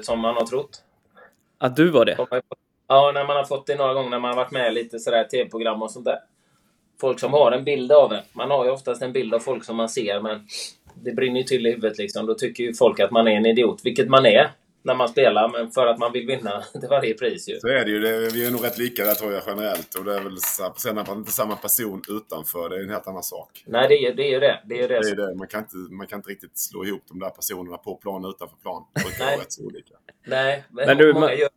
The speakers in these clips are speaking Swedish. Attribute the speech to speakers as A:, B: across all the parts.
A: som man har trott.
B: Att du var det?
A: Ja, när man har fått det några gånger när man har varit med i lite sådär tv-program och sånt där. Folk som har en bild av en. Man har ju oftast en bild av folk som man ser, men det brinner ju till i huvudet liksom. Då tycker ju folk att man är en idiot, vilket man är när man spelar, men för att man vill vinna till varje pris ju.
C: Så är det ju. Det, vi är nog rätt lika där tror jag generellt. Och det är väl så, sen att man inte är samma person utanför, det är en helt annan sak.
A: Nej, det är, det är ju det. Det är ju det.
C: Det är det. Man, kan inte, man kan inte riktigt slå ihop de där personerna på plan och utanför plan. Det brukar vara rätt så olika.
A: Nej, men,
B: Men du,
A: många gör...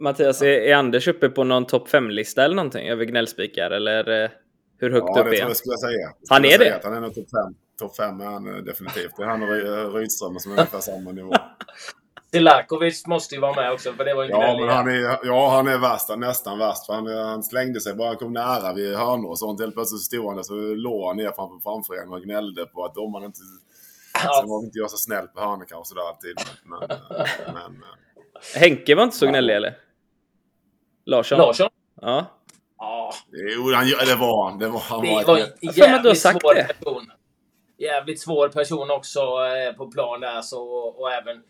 B: Mattias, är, är Anders uppe på någon topp 5-lista eller någonting över gnällspikar? Eller eh, hur högt
C: Ja,
B: upp
C: det
B: är han?
C: jag skulle jag säga.
B: Han
C: Skulle
B: är
C: jag säga
B: det?
C: Att han är nog topp fem. Topp fem är han eh, definitivt. Det är han och Ry- Rydström som är ungefär samma nivå.
A: Silakovic måste ju vara med också, för det var ju
C: Ja, men han är, ja, han är värst. Nästan värst. För han, han slängde sig bara han kom nära vid hörnor och sånt. Helt plötsligt stod han där så låg han ner framför framför en och gnällde på att domaren inte...
A: Ja.
C: Sen var inte jag så snäll på hörnor kanske sådär alltid. Men, men, men
B: Henke var inte så gnällig eller? Larsson?
A: Larsson?
B: Ja.
A: Ja,
C: jo, han, det var han. Det var han.
A: det
C: Var
A: var
C: ett,
A: en jävligt
B: sagt
A: svår
B: det.
A: person. Jävligt svår person också eh, på plan där, så, och även eh,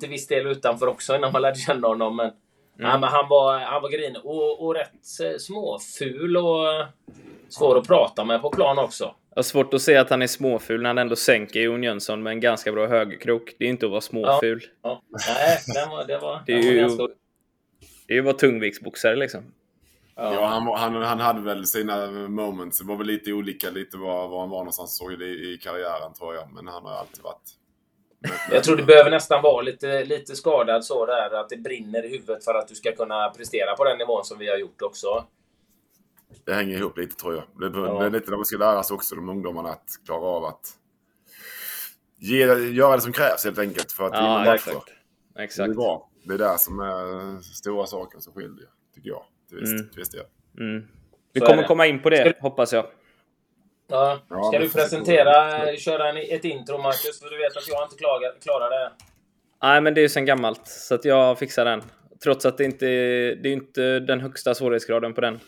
A: till viss del utanför också innan man lärde känna honom. Men, nej, men han var, han var grinig och, och rätt eh, småful och eh, svår att prata med på plan också.
B: Jag har svårt att se att han är småful när han ändå sänker Jon Jönsson med en ganska bra högerkrok. Det är inte att vara småful.
A: Ja. Nej, den var, det var,
B: Det är ju-
A: ganska...
B: Det är ju att vara tungviktsboxare liksom.
C: ja, han, var- han, han hade väl sina moments. Det var väl lite olika lite var, var han var någonstans så i, i karriären tror jag. Men han har alltid varit...
A: Jag tror du behöver nästan vara lite, lite skadad så där, att det brinner i huvudet för att du ska kunna prestera på den nivån som vi har gjort också.
C: Det hänger ihop lite tror jag. Det,
A: Ja.
C: det är lite där man ska lära sig också, de ungdomarna, att klara av att ge, göra det som krävs helt enkelt för att vinna
B: Ja,
C: matcher.
B: exakt.
C: Det
B: Exakt.
C: är bra. Det är där som är stora saken som skiljer, tycker jag. Till viss,
B: Mm.
C: till viss del.
B: Mm. Vi
A: Så
B: kommer
A: det.
B: komma in på det, hoppas jag.
A: Ja. Ska du presentera, köra en, ett intro Marcus? För du vet att jag inte klarar, klarar det.
B: Nej, men det är ju sen gammalt, så att jag fixar den. Trots att det inte är, det är inte den högsta svårighetsgraden på den.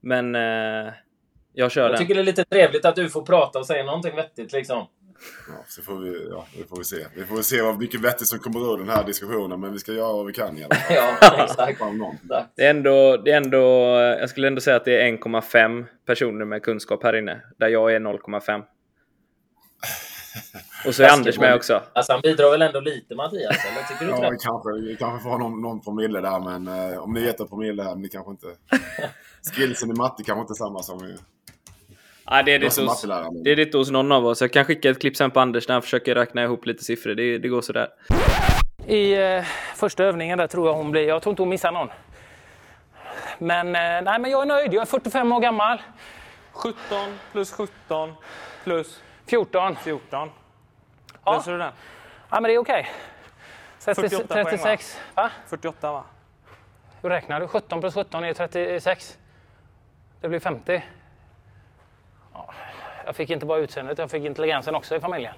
B: Men eh, jag kör
A: Jag
B: den.
A: tycker det är lite trevligt att du får prata och säga någonting vettigt liksom.
C: Ja, så får vi, ja, det får vi se. Vi får se vad mycket vettigt som kommer ur den här diskussionen, men vi ska göra vad vi kan i alla fall.
A: Ja, exakt.
B: Det är ändå, det är ändå, jag skulle ändå säga att det är 1,5 personer med kunskap här inne. Där jag är 0,5. Och så är Anders med också.
A: Alltså han bidrar väl ändå lite Mattias, eller? Tycker du inte
C: Ja, vi kanske, vi kanske får ha någon, någon promille där, men eh, om ni vet att promille här, men ni kanske inte... Skillsen i matte kanske inte är samma som.
B: Nej, det är
C: som
B: hos, det är det inte hos någon av oss. Jag kan skicka ett klipp sen på Anders när han försöker räkna ihop lite siffror. Det, det går sådär.
D: I eh, första övningen där tror jag hon blir, jag tror inte hon missar någon. Men, eh, nej, men jag är nöjd, jag är 45 år gammal.
E: 17 plus 17 plus
D: 14.
E: 14.
D: Ja.
E: Löser du den?
D: Ja, men det är okej.
E: 48 poäng, va?
D: 36. Va?
E: 48 va?
D: Hur räknar du? 17 plus 17 är 36. Det blir 50. Ja, jag fick inte bara utseendet, jag fick intelligensen också i familjen.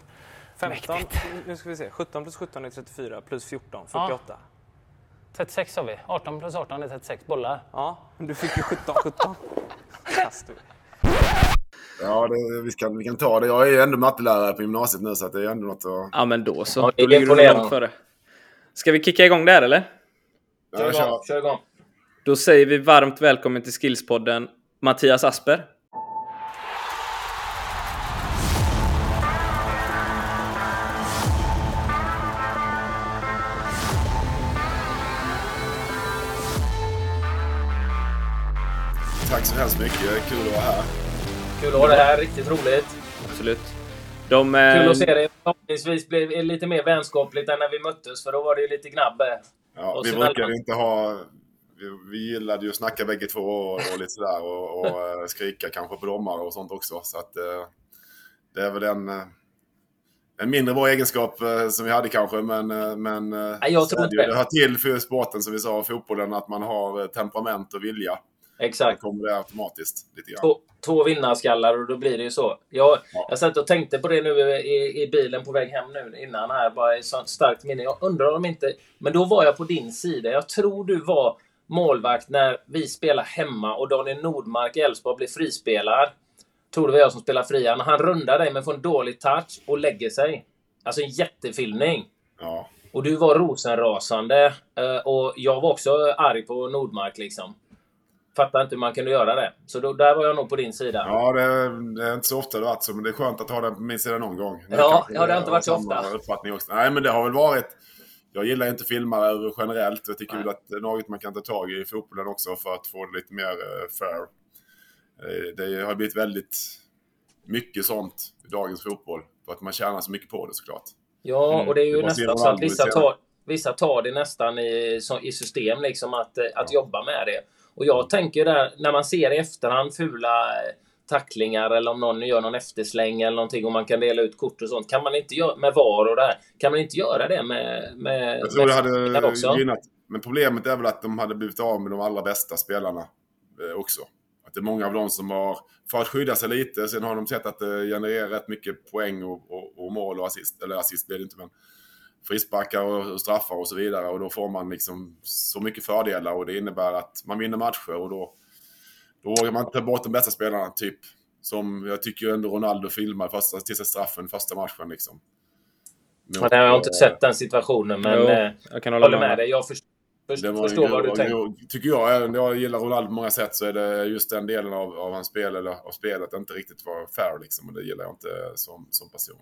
E: 15,
D: Mäktigt.
E: nu ska vi se. 17 plus 17 är 34 plus 14,
D: Ja.
E: 48.
D: 36 har vi. 18 plus 18 är 36 bollar.
E: Ja, men du fick ju 17, 17. Kast du.
C: Ja, det, vi, kan, vi kan ta det. Jag är ändå mattelärare på gymnasiet nu, så att det är ändå något att...
B: Ja, men då så.
A: Ja,
B: då ligger du långt före. Ska vi kicka igång där eller?
C: Ja,
A: kör igång.
B: Då säger vi varmt välkommen till Skillspodden Mattias Asper.
C: Tack så hemskt mycket. Kul att vara här.
A: Kul att ha det här, riktigt roligt.
B: Absolut. De, eh,
A: Kul att se dig. Förhoppningsvis blev det lite mer vänskapligt än när vi möttes, för då var det ju lite gnabb.
C: Ja,
A: Och
C: vi brukade
A: mellan-
C: inte ha... Vi, vi gillade ju att snacka bägge två och, och lite sådär och, och eh, skrika kanske på domare och sånt också. Så att eh, det är väl en, eh, en mindre bra egenskap eh, som vi hade kanske, men... eh, men eh,
A: Nej,
C: det,
A: det.
C: det hör till för sporten som vi sa, fotbollen, att man har eh, temperament och vilja. Då
A: Exakt.
C: kommer det automatiskt lite grann.
A: Två, två vinnarskallar och då blir det ju så. Jag,
C: Ja.
A: jag satt och tänkte på det nu i, i bilen på väg hem nu innan här, bara i sånt starkt minne. Jag undrar om inte... Men då var jag på din sida. Jag tror du var målvakt när vi spelade hemma och Daniel Nordmark i Elfsborg blev frispelad. Tror det var jag som spelade fria. När han rundar dig men får en dålig touch och lägger sig. Alltså en jättefilmning.
C: Ja.
A: Och Och du var rosenrasande. eh, Och jag var också arg på Nordmark liksom. Fattar inte hur man kunde göra det. Så då, där var jag nog på din sida.
C: Ja, det, det är inte så ofta det varit så, men det är skönt att ha den på min sida någon gång.
A: Ja, ja, det har inte varit så ofta.
C: Uppfattning också. Nej, men det har väl varit... Jag gillar inte filmare generellt. Jag tycker väl att det är något man kan ta tag i i fotbollen också för att få det lite mer eh, fair. Eh, Det har blivit väldigt mycket sånt i dagens fotboll. För att man tjänar så mycket på det såklart.
A: Ja,
B: Mm.
A: och det är ju
C: Det
A: nästan så att vissa tar, vissa tar det nästan i, så, i system, liksom att, eh, att jobba med det. Och jag tänker där, när man ser i efterhand fula eh, tacklingar eller om någon gör någon eftersläng eller någonting och man kan dela ut kort och sånt. Kan man inte göra med VAR och det här, kan man inte göra det med, med
C: Jag tror
A: med
C: det hade
A: också?
C: gynnat. Men problemet är väl att de hade blivit av med de allra bästa spelarna eh, också. Att det är många av dem som har, för att skydda sig lite, sen har de sett att det genererar rätt mycket poäng och, och, och mål och assist. Eller assist blir det inte, men frisparkar och, straffar och så vidare. Och då får man liksom så mycket fördelar och det innebär att man vinner matcher och då, då vågar man ta bort de bästa spelarna. Typ som jag tycker ändå Ronaldo filmar första, till sig straffen första matchen liksom.
A: Ja, det har jag inte sett den situationen, men
B: Jo,
A: eh,
B: jag kan
A: jag
B: hålla
A: håller
B: med.
A: med dig. Jag först, först,
C: Det var en
A: förstår vad du tänker.
C: Tycker jag, jag gillar Ronaldo på många sätt, så är det just den delen av, av hans spel, eller av spelet, inte riktigt var fair liksom. Och det gillar jag inte som, som person.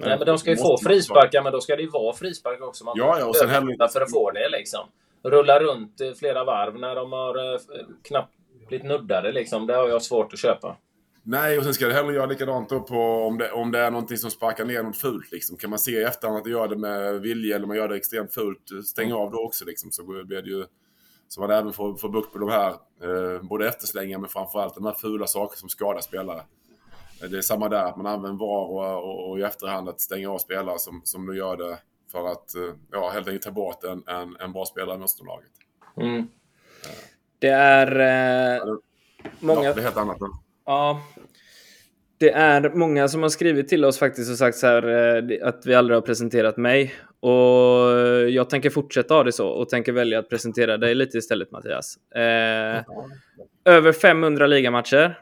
A: Nej, men de ska ju få frisparkar, men då ska det ju vara frisparkar också. Man
C: Ja, ja, och sen heller-
A: för att få det liksom. Rulla runt eh, flera varv när de har eh, knappt blivit nuddade liksom. Det har jag svårt att köpa.
C: Nej, och sen ska det heller göra likadant då på om det, om det är någonting som sparkar ner något fult. Liksom. Kan man se i efterhand att det gör det med vilja eller man gör det extremt fult, stäng av då också liksom. Så blir det ju så man även får, får bukt på de här, eh, både efterslängar men framförallt de här fula saker som skadar spelare. Eh, Det är samma där, att man använder VAR och, och, och i efterhand att stänga av spelare som, som nu gör det för att eh, ja, helt enkelt ta bort en, en, en bra spelare i motståndarlaget.
B: Mm. Det är eh, många...
C: Ja, det är helt annat.
B: Ja. Det är många som har skrivit till oss faktiskt och sagt så här eh, att vi aldrig har presenterat mig. Och jag tänker fortsätta ha det så och tänker välja att presentera dig lite istället Mattias. Eh, över 500 ligamatcher.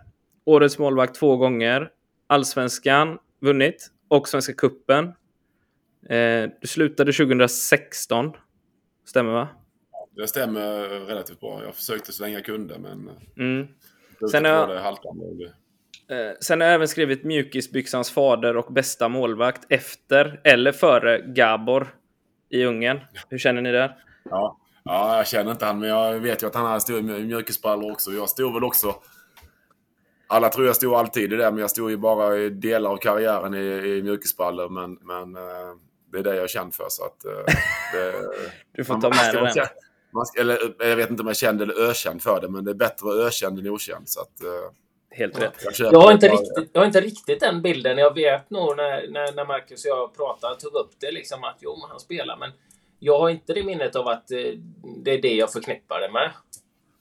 B: Årets målvakt två gånger. Allsvenskan vunnit. Och Svenska Kuppen. Eh, du slutade 2016. Stämmer va?
C: Det stämmer relativt bra. Jag försökte så länge jag kunde, men
B: Mm. Sen jag-
C: det haltande.
B: Eh, sen har jag även skrivit mjukisbyxans fader och bästa målvakt efter eller före Gabor i Ungern. Hur känner ni där?
C: Ja. ja, jag känner inte han, men jag vet ju att han har stor mj- mjukisbrallor också. Jag stod väl också... Alla tror jag stod alltid i det, men jag stod ju bara i delar av karriären i, i mjukisbrallor. Men, men eh, det är det jag är känd för, så att... eh, Det,
B: Du får
C: man-
B: ta med dig den.
C: känd- Man ska, eller, jag vet inte om jag är känd eller ökänd för det, men det är bättre ökänd än okänd. Så att, eh,
B: Helt rätt.
C: jag,
A: Jag har, inte riktigt, jag har inte riktigt den bilden. Jag vet nog när, när, när Marcus och jag pratade, tog upp det liksom att jo, han spelar. Men jag har inte det minnet av att det är det jag förknippar det med.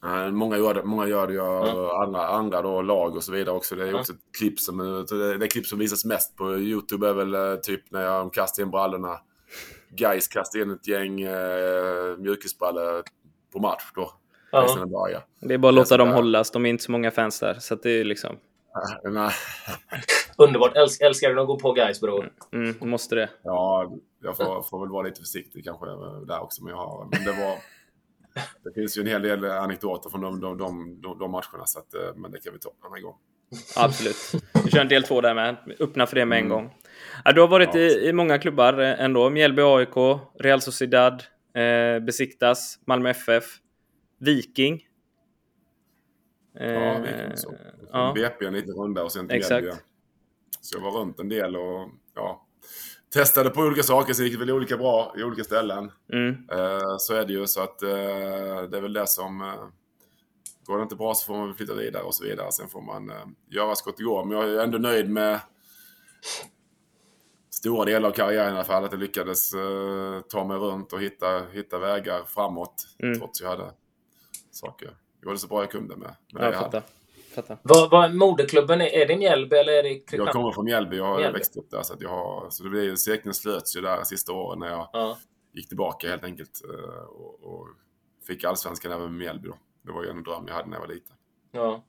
C: Nej, många gör det, många gör det ju,
A: Ja.
C: andra, andra då, lag och så vidare också. Det är
A: Ja.
C: också ett klipp som, det, det klipp som visas mest på YouTube är väl eh, typ när jag kastar in brallorna. Guys kastar in ett gäng eh, mjukisbrallor på match då.
A: Ja.
C: Bara.
B: Det är bara att låta dem hållas. De är inte så många fans där. Så att det är liksom...
C: Eh, Nej,
A: Underbart. Älsk, älskar den att gå på guys bror.
B: Mm, måste det.
C: ja, jag får, får väl vara lite försiktig kanske där också. Men, jag har, men det var... Det finns ju en hel del anekdoter från de, de, de, de, de matcherna. Så att, eh, men det kan vi ta en annan gång.
B: Absolut. Vi kör en del två där med. Öppna för det med en gång. Ja, du har varit
C: Ja,
B: i, i många klubbar eh, ändå. Mjällby AIK, Real Sociedad, eh, Besiktas, Malmö FF, Viking. Eh,
C: Ja, Viking så.
B: ja.
C: BP en liten runda och sen till
B: Exakt.
C: Mjällby. Så jag var runt en del och ja, testade på olika saker. Så gick det väl olika bra i olika ställen.
B: Mm.
C: Eh, så är det ju. Så att eh, det är väl det som... Eh, går det inte bra så får man flytta vidare och så vidare. Sen får man göra så gott det går. Men jag är ändå nöjd med stora delar av karriären i alla fall. Att jag lyckades ta mig runt och hitta, hitta vägar framåt.
B: Mm.
C: Trots jag hade saker. Jag gjorde så bra jag kunde med, med det
B: Ja,
C: jag hade.
B: Fattar.
A: Vad, vad moderklubben är? Är det Mjällby eller är det
C: Jag
A: Kristianstad?
C: kommer från Mjällby. Jag har
A: Mjällby.
C: växt upp där. Så, att jag har, så det blev ju, cirkeln slöts ju där sista åren när jag
A: Ja.
C: gick tillbaka helt enkelt. eh, Och, och fick allsvenskan även med Mjällby då. Det var ju en dröm jag hade när jag var liten.
A: Ja.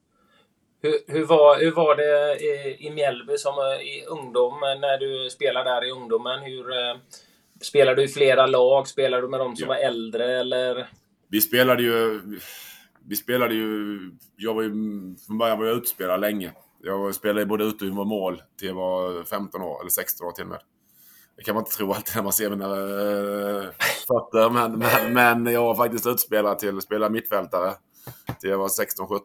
A: Hur, hur, var, hur var det i, i Mjällby som i ungdom, när du spelade där i ungdomen? Hur, eh, Spelar du i flera lag? Spelar du med de som
C: Ja.
A: var äldre eller?
C: Vi spelade ju... Vi spelade ju... Jag var ju... Från början var jag utspelare länge. Jag spelade både ute och var mål till jag var 15 år, eller 16 år till och med. Det kan man inte tro alltid när man ser mina äh, fötter, men, men, men jag var faktiskt utspelare till att spela mittfältare till jag var 16-17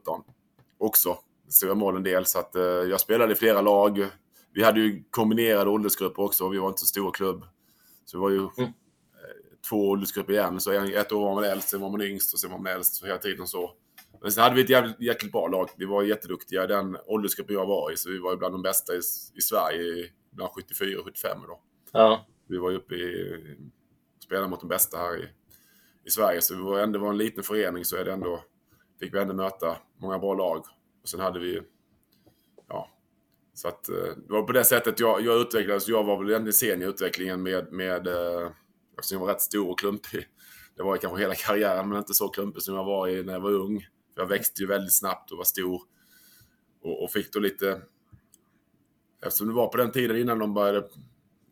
C: också. Så jag mål en del, så att, äh, jag spelade i flera lag. Vi hade ju kombinerade åldersgrupper också, vi var inte så stor klubb. Så det var ju
A: Mm
C: två åldersgrupper igen. Så ett år var man äldst, sen var man yngst och sen var man äldst. Så hela tiden så. Men sen hade vi ett jävligt, jäkligt bra lag. Vi var jätteduktiga i den åldersgruppen jag var i. Så vi var bland de bästa i, i Sverige bland 74 och 75 då.
A: Ja.
C: Vi var ju uppe i... Spelade mot de bästa här i, i Sverige. Så vi var ändå var en liten förening så är det ändå... Fick vi ändå möta många bra lag. Och sen hade vi... Ja. Så att eh, det var på det sättet jag, jag utvecklades. Jag var väl egentligen sen i utvecklingen med... med eh, eftersom jag var rätt stor och klumpig. Det var jag kanske hela karriären, men inte så klumpig som jag var i när jag var ung. Jag växte ju väldigt snabbt och var stor. Och, och fick då lite... Eftersom det var på den tiden innan de började...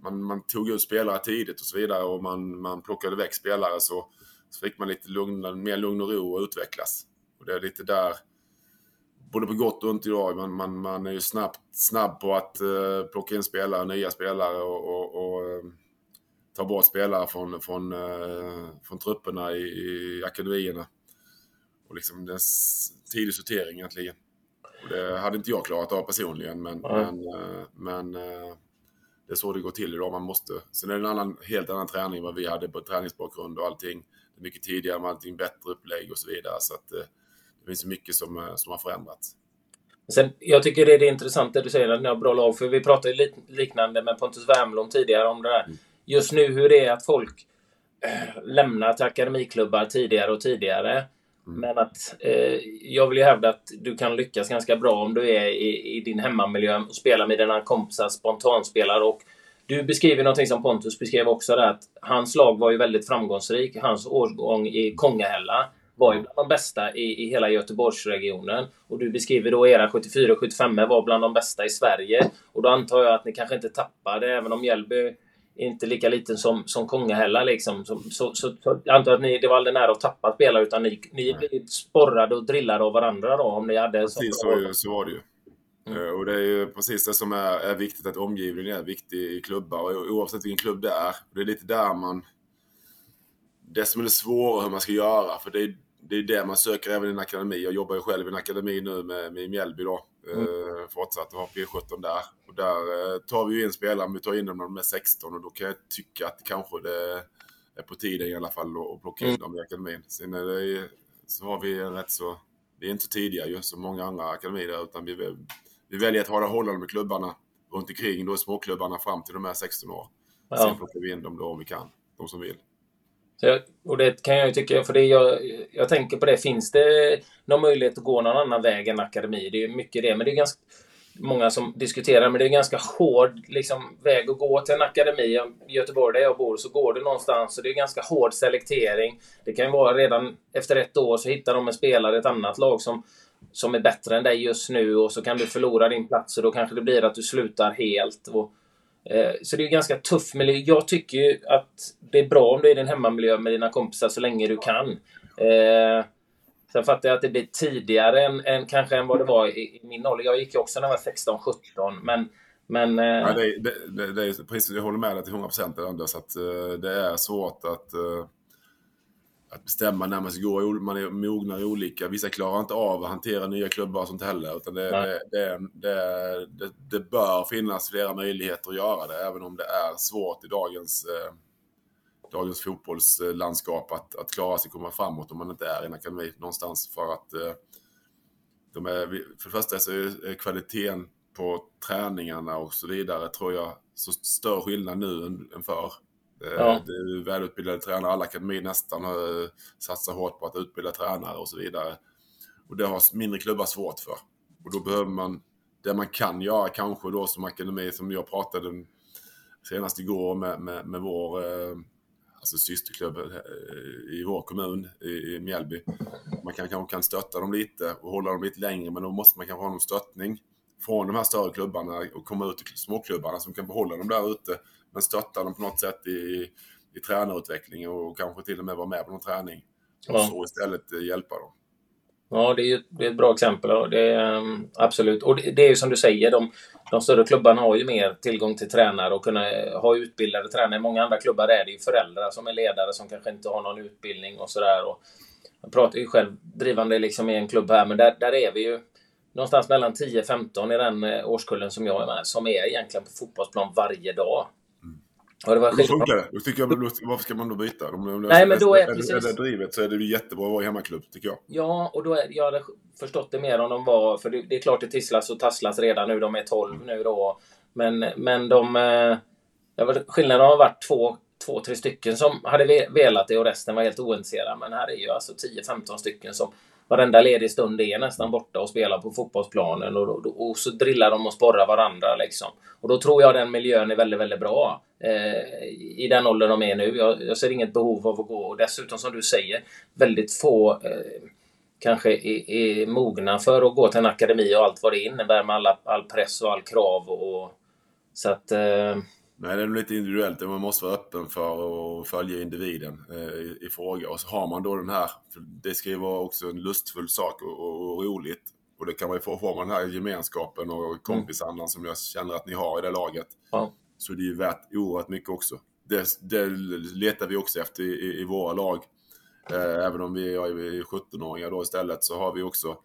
C: Man, man tog ut spelare tidigt och så vidare och man, man plockade väck spelare så, så fick man lite lugn, mer lugn och ro och utvecklas. Och det är lite där, både på gott och ont idag, man, man, man är ju snabbt, snabb på att uh, plocka in spelare, nya spelare och, och, och eh, ta bort spelare från, från, eh, från trupperna i, i akademierna. Och liksom det är tidig sortering egentligen. Och det hade inte jag klarat av personligen, men,
A: Nej.
C: men, eh, men eh, det är så det går till idag. Man måste. Sen är det en annan, helt annan träning än vad vi hade på träningsbakgrund och allting. Det är mycket tidigare med allting, bättre upplägg och så vidare. Så att det finns mycket som, som har förändrats.
A: Sen, jag tycker det är intressant det du säger att ni har bra lag. För vi pratade lik, liknande med Pontus Wernbloom tidigare om det där. Just nu hur det är att folk eh, lämnar till akademiklubbar tidigare och tidigare. Men att eh, jag vill ju hävda att du kan lyckas ganska bra om du är i, i din hemmamiljö och spelar med dina kompisar, spontanspelar. Och du beskriver någonting som Pontus beskrev också där att hans lag var ju väldigt framgångsrik. Hans årgång i Kongahälla var ju bland de bästa i, i hela Göteborgsregionen. Och du beskriver då era 74 och 75 var bland de bästa i Sverige. Och då antar jag att ni kanske inte tappade, även om Mjällby inte lika liten som, som Kongahälla liksom. Så, så, så, jag antar att ni, det var aldrig nära att tappa spelare utan ni, ni blev sporrade och drillade av varandra då om ni hade
C: Precis så, är- så var det ju. Eh, Och det är ju precis det som är, är viktigt, att omgivningen är viktig i klubbar. Och oavsett vilken klubb det är. Det är lite där man... Det som är det svåra hur man ska göra. För det är det, är det man söker även i en akademi. Jag jobbar ju själv i en akademi nu med, med Mjällby då.
A: Mm.
C: Eh, fortsatt och har P17 där. Och där eh, tar vi ju in spelare, men vi tar in dem när de är 16. Och då kan jag tycka att kanske det är på tiden i alla fall att att plocka in
A: Mm.
C: dem i akademin. Sen är det, så har vi en rätt så... Vi är inte så tidiga ju som många andra akademier utan vi, vi väljer att hålla, hålla dem i klubbarna runt omkring, då är småklubbarna fram till de är 16 år.
A: Ja.
C: Sen plockar vi in dem då om vi kan, de som vill.
A: Så jag, och det kan jag ju tycka, för det jag, jag tänker på det, finns det någon möjlighet att gå någon annan väg än akademi? Det är ju mycket det, men det är ganska många som diskuterar, men det är en ganska hård liksom, väg att gå till en akademi. I Göteborg där jag bor så går det någonstans, så det är ganska hård selektering. Det kan ju vara redan efter ett år så hittar de en spelare i ett annat lag som, som är bättre än dig just nu och så kan du förlora din plats och då kanske det blir att du slutar helt. Och, Eh, så det är ganska tuff miljö. Jag tycker ju att det är bra om du är i din hemmamiljö med dina kompisar så länge du kan. Eh, sen fattar jag att det blir tidigare än, än kanske än vad det var i, i min ålder. Jag gick ju också när jag var 16-17. Men, men eh,
C: Ja, det, det, det, det är, precis, jag håller med dig till 100 procent Anders, att det är svårt att, att bestämma när man ska gå. Man är mognar olika. Vissa klarar inte av att hantera nya klubbar och sånt heller. Utan det, det, det, det, bör finnas flera möjligheter att göra det, även om det är svårt i dagens, eh, dagens fotbollslandskap att, att klara sig och komma framåt om man inte är i en akademi någonstans. För att eh, de är, för det första så är kvaliteten på träningarna och så vidare tror jag så större skillnad nu än, än förr. Eh,
A: Ja.
C: Det är välutbildade tränare, alla akademier nästan eh, satsar hårt på att utbilda tränare och så vidare. Och det har mindre klubbar svårt för. Och då behöver man, det man kan göra kanske då som akademi, som jag pratade senast igår med, med, med vår eh, alltså systerklubb i vår kommun, i, i Mjällby. Man kan, kanske kan stötta dem lite och hålla dem lite längre, men då måste man kanske ha någon stöttning från de här större klubbarna och komma ut till småklubbarna som kan behålla dem där ute. Men stötta dem på något sätt i, i tränarutveckling och kanske till och med vara med på någon träning. Och
A: Ja.
C: så istället eh, hjälpa dem.
A: Ja, det är, det är ett bra exempel. och Det är, um, absolut. Och det, det är ju som du säger, de, de större klubbarna har ju mer tillgång till tränare och kunna eh, ha utbildade tränare. I många andra klubbar är det ju föräldrar som är ledare som kanske inte har någon utbildning och sådär. Och Jag pratar ju själv drivande liksom i en klubb här, men där, där är vi ju någonstans mellan 10-15 i den eh, årskullen som jag är med, som är egentligen på fotbollsplan varje dag. Och det var
C: Då funkar det. Då tycker jag, då- varför ska man då byta? Om,
A: Nej, men då är
C: är,
A: precis-
C: är det drivet så är det ju jättebra att vara i hemmaklubb, tycker jag.
A: Ja, och då är, jag hade förstått det mer om de var... För det, det är klart det tisslas och tasslas redan nu. De är 12 nu då. Men, men de... eh, skillnaden har varit två, två, tre stycken som hade ve- velat det och resten var helt ointresserade. Men här är ju alltså 10-15 stycken som varenda ledig stund är nästan borta och spelar på fotbollsplanen. Och, och, och så drillar de och sporrar varandra liksom. Och då tror jag den miljön är väldigt, väldigt bra. Eh, I den åldern de är nu. Jag, jag ser inget behov av att gå. Och dessutom som du säger, väldigt få eh, kanske är, är mogna för att gå till en akademi och allt vad det innebär med alla, all press och all krav. Och, så att... Eh,
C: Nej, det är nog lite individuellt. Man måste vara öppen för att följa individen eh, i, i fråga. Och så har man då den här, för det ska ju vara också en lustfull sak och, och, och roligt. Och det kan man ju få får man den här gemenskapen och kompisandan som jag känner att ni har i det laget.
A: ja.
C: Så det är ju värt oerhört mycket också. Det, det letar vi också efter i, i, i våra lag. Eh, även om vi är 17-åringar då istället så har vi också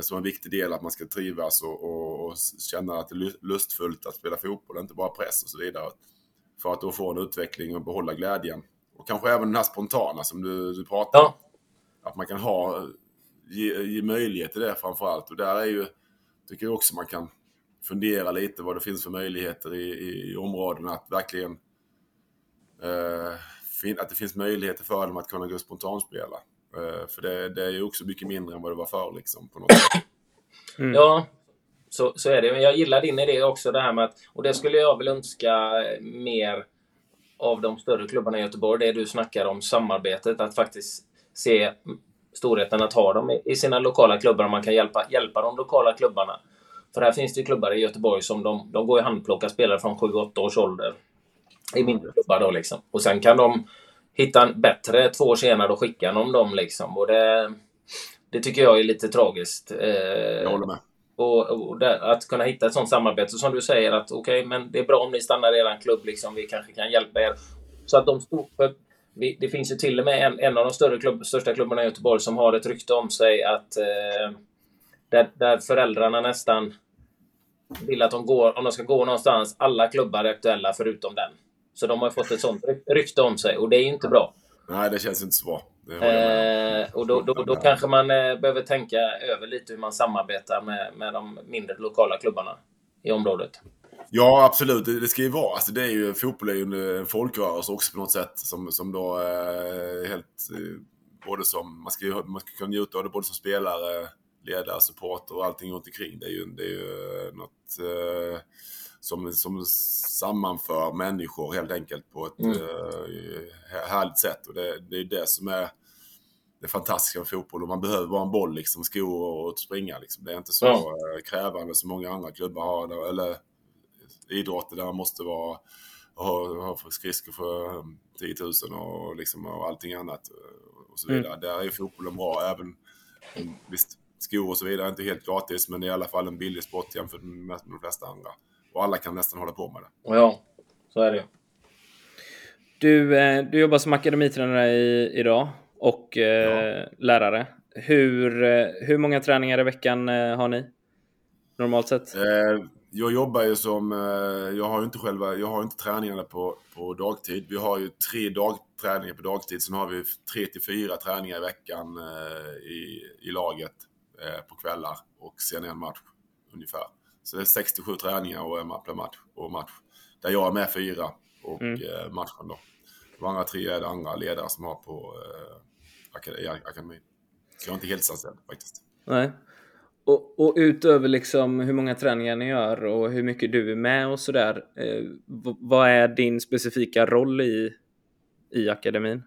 C: som en viktig del att man ska trivas och, och, och känna att det är lu- lustfullt att spela fotboll, inte bara press och så vidare. För att då få en utveckling och behålla glädjen. Och kanske även den här spontana som du, du pratar om.
A: ja.
C: Att man kan ha, ge, ge möjlighet till det framför allt. Och där är ju, tycker jag också man kan fundera lite vad det finns för möjligheter i, i, i områdena att verkligen eh, fin, att det finns möjligheter för dem att kunna gå spontanspela. Eh, för det, det är ju också mycket mindre än vad det var förr liksom. På något sätt.
A: Ja, så, så är det. Men jag gillar din idé också, det här med att... Och det skulle jag väl önska mer av de större klubbarna i Göteborg. Det du snackar om, samarbetet. Att faktiskt se storheten att ha dem i, sina lokala klubbar. och Man kan hjälpa, hjälpa de lokala klubbarna. För här finns det ju klubbar i Göteborg som de, de går i handplocka spelare från 7-8 års ålder. I mindre klubbar då liksom. Och sen kan de hitta en bättre två år senare och skicka dem dem liksom. Och det, det tycker jag är lite tragiskt. Eh,
C: Jag håller med.
A: och, och där, att kunna hitta ett sånt samarbete. Som du säger att okej, men det är bra om ni stannar i er klubb. Liksom, vi kanske kan hjälpa er. Så att de stod för, vi, Det finns ju till och med en, en av de större klubb, största klubbarna i Göteborg som har ett rykte om sig att eh, där, där föräldrarna nästan vill att de går, om de ska gå någonstans, alla klubbar är aktuella förutom den. Så de har fått ett sånt ry- rykte om sig och det är ju inte bra.
C: Nej, det känns inte så bra.
A: Eh, och då, då, då kanske man eh, behöver tänka över lite hur man samarbetar med, med de mindre lokala klubbarna i området.
C: Ja, absolut. Det, det ska ju vara. Alltså, det är ju, fotboll är ju en, folkrörelse också på något sätt. Som, som då är helt... eh, Både som, man ska man ska kunna njuta av det både som spelare, ledare, supporter och allting runt omkring. Det är ju, det är ju eh, något eh, som, som sammanför människor helt enkelt på ett
A: Mm.
C: eh, härligt sätt. Och det, det är det som är det fantastiska med fotboll. Och man behöver bara en boll, liksom, skor och springa. Liksom. Det är inte så
A: Ja.
C: eh, krävande som många andra klubbar har. Eller, idrotter där man måste vara, ha, ha för skridskor för eh, 10 000 och, liksom, och allting annat. eh, Och så vidare. Där är fotbollen bra. Även, mm, visst, skor och så vidare är inte helt gratis, men det är i alla fall en billig sport jämfört med de flesta andra. Och alla kan nästan hålla på med det.
A: Ja, så är det.
B: Du, eh, du jobbar som akademitränare i, idag och eh, lärare. Hur, eh, hur många träningar i veckan har ni? Normalt sett?
C: Eh, jag jobbar ju som, jag har ju inte själva, jag har inte träningarna på, på dagtid. Vi har ju tre dagträningar på dagtid, sen har vi tre till fyra träningar i veckan i, i laget på kvällar och sen en match ungefär. Så det är 67 träningar och per match och match. Där jag är med fyra och
B: Mm.
C: eh, matchen då. De andra tre är det andra ledare som har på eh, akademin. Så jag är inte heltidsanställd faktiskt.
B: Nej. Och, och utöver liksom hur många träningar ni gör och hur mycket du är med och sådär. Eh, vad är din specifika roll i, i akademin?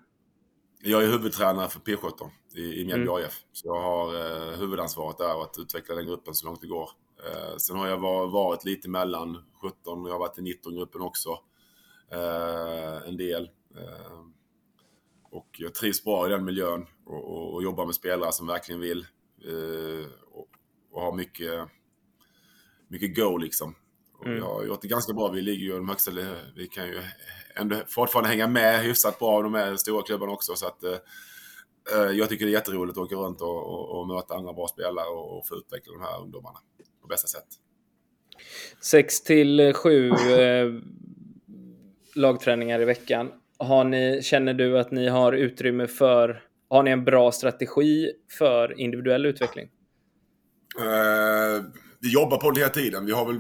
C: Jag är huvudtränare för P17 i, i Mjällby
B: Mm.
C: AIF. Så jag har eh, huvudansvaret där och att utveckla den gruppen så långt det går. Eh, sen har jag var, varit lite mellan 17 och jag har varit i 19-gruppen också. Eh, en del. Eh, och jag trivs bra i den miljön och, och, och jobbar med spelare som verkligen vill. Och, och har mycket, mycket go liksom.
B: Mm.
C: Vi har gjort det ganska bra. Vi ligger ju de högsta... Vi kan ju ändå fortfarande hänga med hyfsat bra. De är stora klubbarna också. Så att, eh, jag tycker det är jätteroligt att åka runt och, och, och möta andra bra spelare och, och få utveckla de här ungdomarna bästa sätt.
B: 6 till 7 eh, lagträningar i veckan. Har ni, känner du att ni har utrymme för... Har ni en bra strategi för individuell utveckling?
C: Eh, vi jobbar på det hela tiden. Vi har väl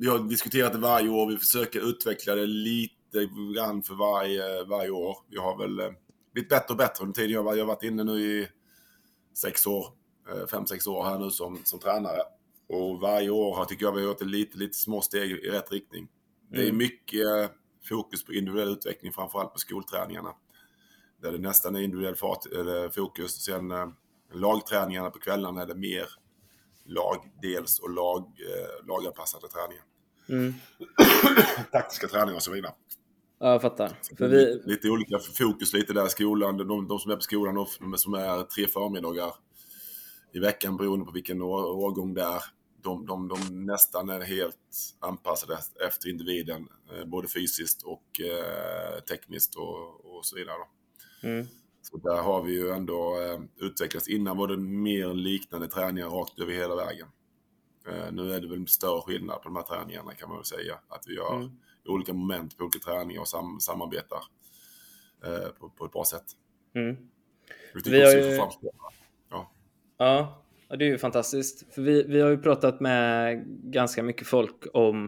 C: vi har diskuterat det varje år. Vi försöker utveckla det lite grann för varje, varje år. Vi har väl eh, blivit bättre och bättre under tiden. Jag har varit inne nu i sex år, eh, fem, sex år här nu som, som tränare. Och varje år har, tycker jag vi har gjort lite, lite små steg i rätt riktning. Det är
B: Mm.
C: mycket eh, fokus på individuell utveckling, framförallt på skolträningarna. Där det nästan är individuell fart, fokus. Sen eh, lagträningarna på kvällarna är det mer lagdels och lag, eh, laganpassade träningar.
B: Mm.
C: Taktiska träningar och så vidare.
B: Ja, jag fattar. För vi,
C: Lite olika fokus lite där i skolan. De, de som är på skolan, de som är tre förmiddagar i veckan beroende på vilken år, årgång det är. De, de, de nästan är helt anpassade efter individen. eh, Både fysiskt och eh, tekniskt och, och så vidare.
B: Mm.
C: Så där har vi ju ändå eh, utvecklats. Innan var det mer liknande träningar rakt över hela vägen. Eh, nu är det väl större skillnad på de här träningarna kan man väl säga. Att vi gör
B: Mm.
C: olika moment på olika träningar och sam samarbetar på, på ett bra sätt.
B: Mm.
C: Vi
B: har ju-
C: spelare.
B: Ja, ja, det är ju fantastiskt. För vi, vi har ju pratat med ganska mycket folk om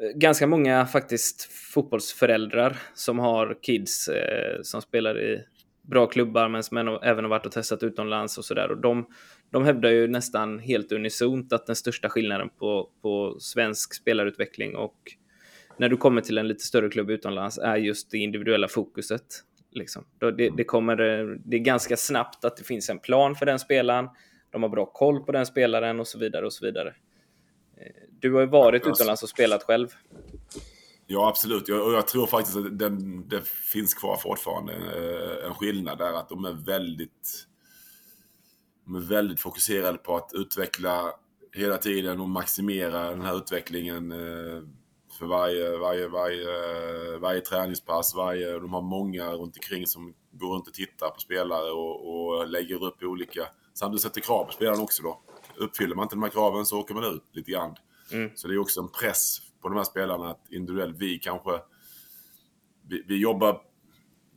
B: eh, ganska många faktiskt fotbollsföräldrar som har kids eh, som spelar i bra klubbar men som även- har varit och testat utomlands och sådär. Och de, de hävdar ju nästan helt unisont att den största skillnaden på, på svensk spelarutveckling och när du kommer till en lite större klubb utomlands är just det individuella fokuset. Liksom. Det, det, kommer, eh, det är ganska snabbt att det finns en plan för den spelaren, de har bra koll på den spelaren och så vidare och så vidare. Eh, Du har ju varit
C: Ja,
B: utomlands och spelat själv.
C: Ja, absolut. Jag, och jag tror faktiskt att den, det finns kvar fortfarande eh, en skillnad där. Att de är väldigt, de är väldigt fokuserade på att utveckla hela tiden och maximera den här utvecklingen eh, för varje, varje, varje, varje träningspass. Varje, de har många runt omkring som går runt och tittar på spelare och, och lägger upp olika... Samtidigt sätter krav på spelarna också då. Uppfyller man inte de här kraven så åker man ut lite grann.
B: Mm.
C: Så det är också en press på de här spelarna att individuellt, vi kanske... Vi, vi jobbar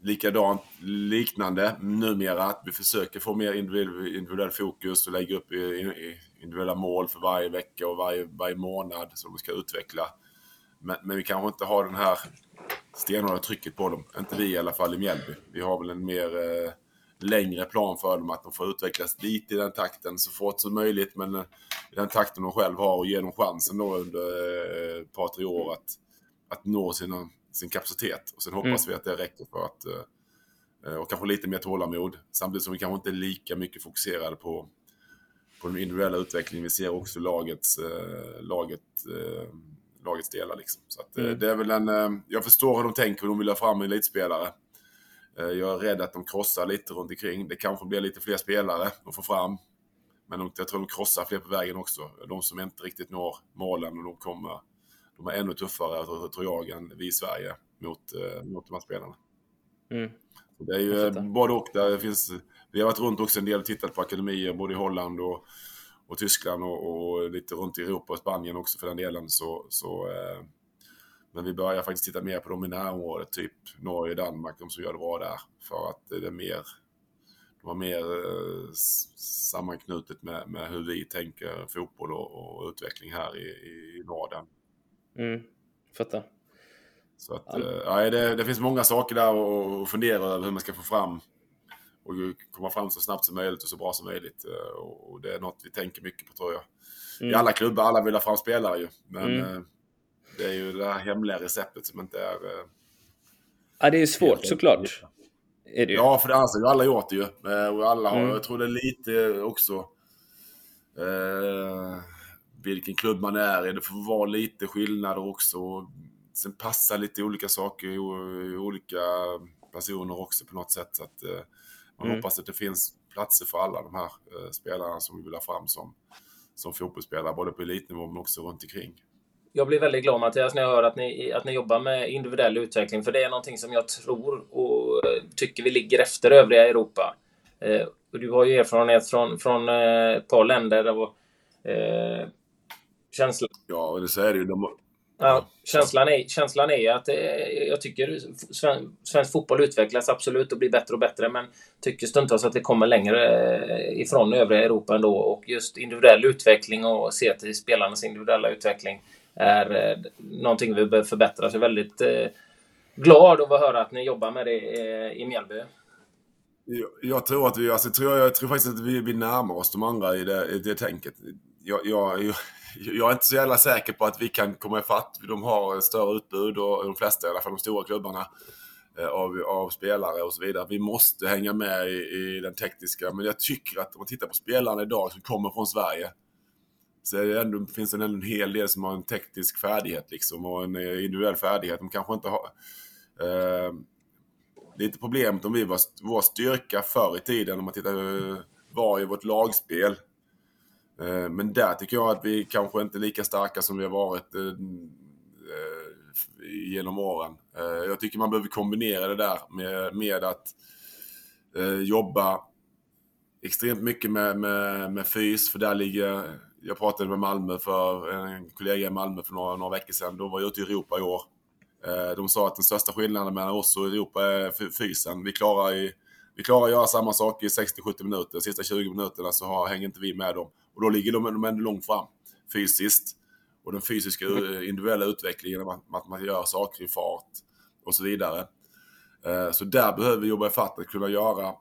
C: likadant, liknande numera. Att vi försöker få mer individuell, individuell fokus och lägga upp individuella mål för varje vecka och varje, varje månad som vi ska utveckla. Men, men vi kanske inte har den här stenhårda trycket på dem. Inte vi i alla fall i Mjällby. Vi har väl en mer eh, längre plan för dem. Att de får utvecklas lite i den takten så fort som möjligt. Men eh, i den takten de själv har och ge dem chansen då under eh, ett par, tre år att, att nå sina, sin kapacitet. Och sen hoppas vi att det räcker för att eh, och kanske lite mer tålamod. Samtidigt som vi kanske inte är lika mycket fokuserade på, på den individuella utvecklingen. Vi ser också lagets, eh, laget, eh, lagets delar. Liksom. Så att, eh,
B: Mm.
C: det är väl en, jag förstår hur de tänker, hur de vill ha fram elitspelare. Eh, jag är rädd att de krossar lite runt omkring. Det kanske blir lite fler spelare att få fram. Men de, jag tror de krossar fler på vägen också. De som inte riktigt når målen och de kommer de är ännu tuffare tror jag än vi i Sverige mot, eh, mot de här spelarna.
B: Mm.
C: Det är ju både och. Där finns, vi har varit runt också en del och tittat på akademier både i Holland och, och Tyskland och, och lite runt i Europa och Spanien också för den delen. Så, så, eh, men vi börjar faktiskt titta mer på dem i närområdet, typ Norge, Danmark, de som gör det bra där. För att det är mer, de har mer eh, sammanknutet med, med hur vi tänker fotboll och, och utveckling här i, i Norden.
B: Mm. Fattar.
C: Så att,
B: Ja.
C: eh, ja, det, det finns många saker där att fundera över hur man ska få fram och komma fram så snabbt som möjligt och så bra som möjligt. Eh, Och det är något vi tänker mycket på tror jag. I
B: Mm.
C: alla klubbar, alla vill ha fram spelare ju. Men
B: Mm.
C: Det är ju det här hemliga receptet som inte är... eh,
B: Ja, det är ju svårt såklart. Är det ju.
C: Ja, för det annars har alla gjort det ju. Eh, Och alla har,
B: Mm.
C: jag tror det är lite också... Eh, vilken klubb man är i. Det får vara lite skillnader också. Sen passar lite olika saker i olika personer också på något sätt. Så att, eh, man mm. hoppas att det finns platser för alla de här eh, spelarna som vi vill ha fram som, som fotbollsspelare, både på elitnivå men också runt omkring.
A: Jag blir väldigt glad Mattias när jag hör att ni, att ni jobbar med individuell utveckling, för det är någonting som jag tror och tycker vi ligger efter övriga Europa. Eh, och du har ju erfarenhet från, från eh, ett par länder och eh, känslan...
C: Ja, det så är det ju. De,
A: Ja, känslan, är, känslan är att det, jag tycker svensk fotboll utvecklas absolut och blir bättre och bättre, men tycker stundtals att det kommer längre eh, ifrån övriga Europa ändå. Och just individuell utveckling och se till spelarnas individuella utveckling är eh, någonting vi behöver förbättra. Så jag är väldigt eh, glad över att höra att ni jobbar med det eh, i Mjällby.
C: Jag, jag, tror att vi, alltså, tror, jag tror faktiskt att vi, vi närmar oss de andra i det, i det tänket. Jag, jag, jag är inte så jävla säker på att vi kan komma ifatt. De har större utbud och de flesta, i alla fall de stora klubbarna, av, av spelare och så vidare. Vi måste hänga med i, i, den tekniska, men jag tycker att om man tittar på spelarna idag som kommer från Sverige så det ändå, finns det ändå en hel del som har en teknisk färdighet liksom och en eh, individuell färdighet. De kanske inte har... Eh, lite problemet om vi var vår styrka förr i tiden, om man tittar eh, var i vårt lagspel Eh, men där tycker jag att vi kanske inte är lika starka som vi har varit eh, eh, genom åren. Eh, jag tycker man behöver kombinera det där med, med att jobba extremt mycket med, med, med fys, för där ligger... Jag pratade med Malmö för en kollega i Malmö för några, några veckor sedan. De var ute i Europa i år. Eh, de sa att den största skillnaden mellan oss och Europa är fysen. Vi klarar, i, vi klarar att göra samma sak i 60-70 minuter. De sista 20 minuterna så har, hänger inte vi med dem. Och då ligger de, de ändå långt fram fysiskt. Och den fysiska eh, individuella utvecklingen, att man gör saker i fart och så vidare. Eh, så där behöver vi jobba i fatt att kunna göra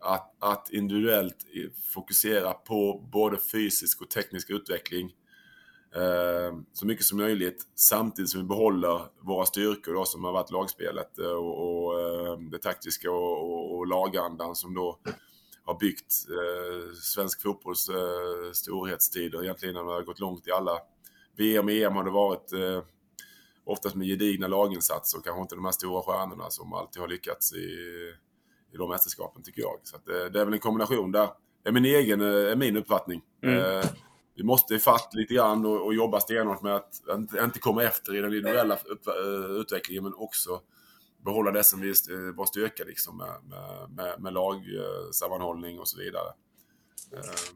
C: att, att, individuellt fokusera på både fysisk och teknisk utveckling eh, så mycket som möjligt samtidigt som vi behåller våra styrkor då, som har varit lagspelet eh, och, och eh, det taktiska och, och, och lagandan som då har byggt eh, svensk fotbolls eh, storhetstider. Egentligen när det har gått långt i alla VM och EM har det varit eh, oftast med gedigna laginsatser och kanske inte de här stora stjärnorna som alltid har lyckats i, i de mästerskapen tycker jag. Så att, eh, det är väl en kombination där. Det är min egen, är eh, min uppfattning. Mm. Eh, vi måste ifatt lite grann och, och jobba stenhårt med att inte, inte komma efter i den individuella upp, utvecklingen men också behålla det som vi var styrka liksom med, med, med, med lagsammanhållning och så vidare.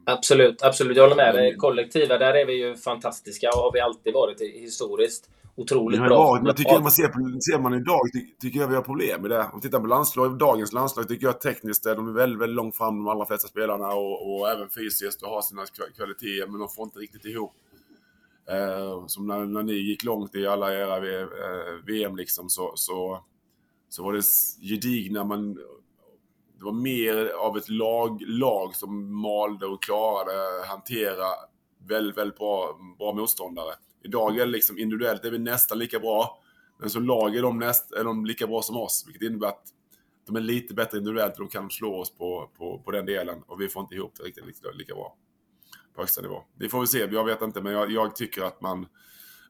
A: Absolut, absolut. Jag håller med dig. Kollektiva, där är vi ju fantastiska och har vi alltid varit historiskt. Otroligt bra.
C: Varit, men tycker man ser, på, ser man idag, tycker jag vi har problem med det. Om man tittar på landslag, dagens landslag tycker jag tekniskt är de är väldigt, väldigt långt fram de allra flesta spelarna och, och även fysiskt och har sina kvaliteter men de får inte riktigt ihop. Eh, som när, när ni gick långt i alla era VM eh, liksom så, så så var det gedigna, man, det var mer av ett lag, lag som malde och klarade hantera väldigt, väldigt bra, bra motståndare. Idag är det liksom individuellt är vi nästan lika bra, men som lag är de, näst, är de lika bra som oss, vilket innebär att de är lite bättre individuellt och de kan slå oss på, på, på den delen och vi får inte ihop det riktigt lika, lika bra på högsta nivå. Det får vi se, jag vet inte, men jag, jag tycker att man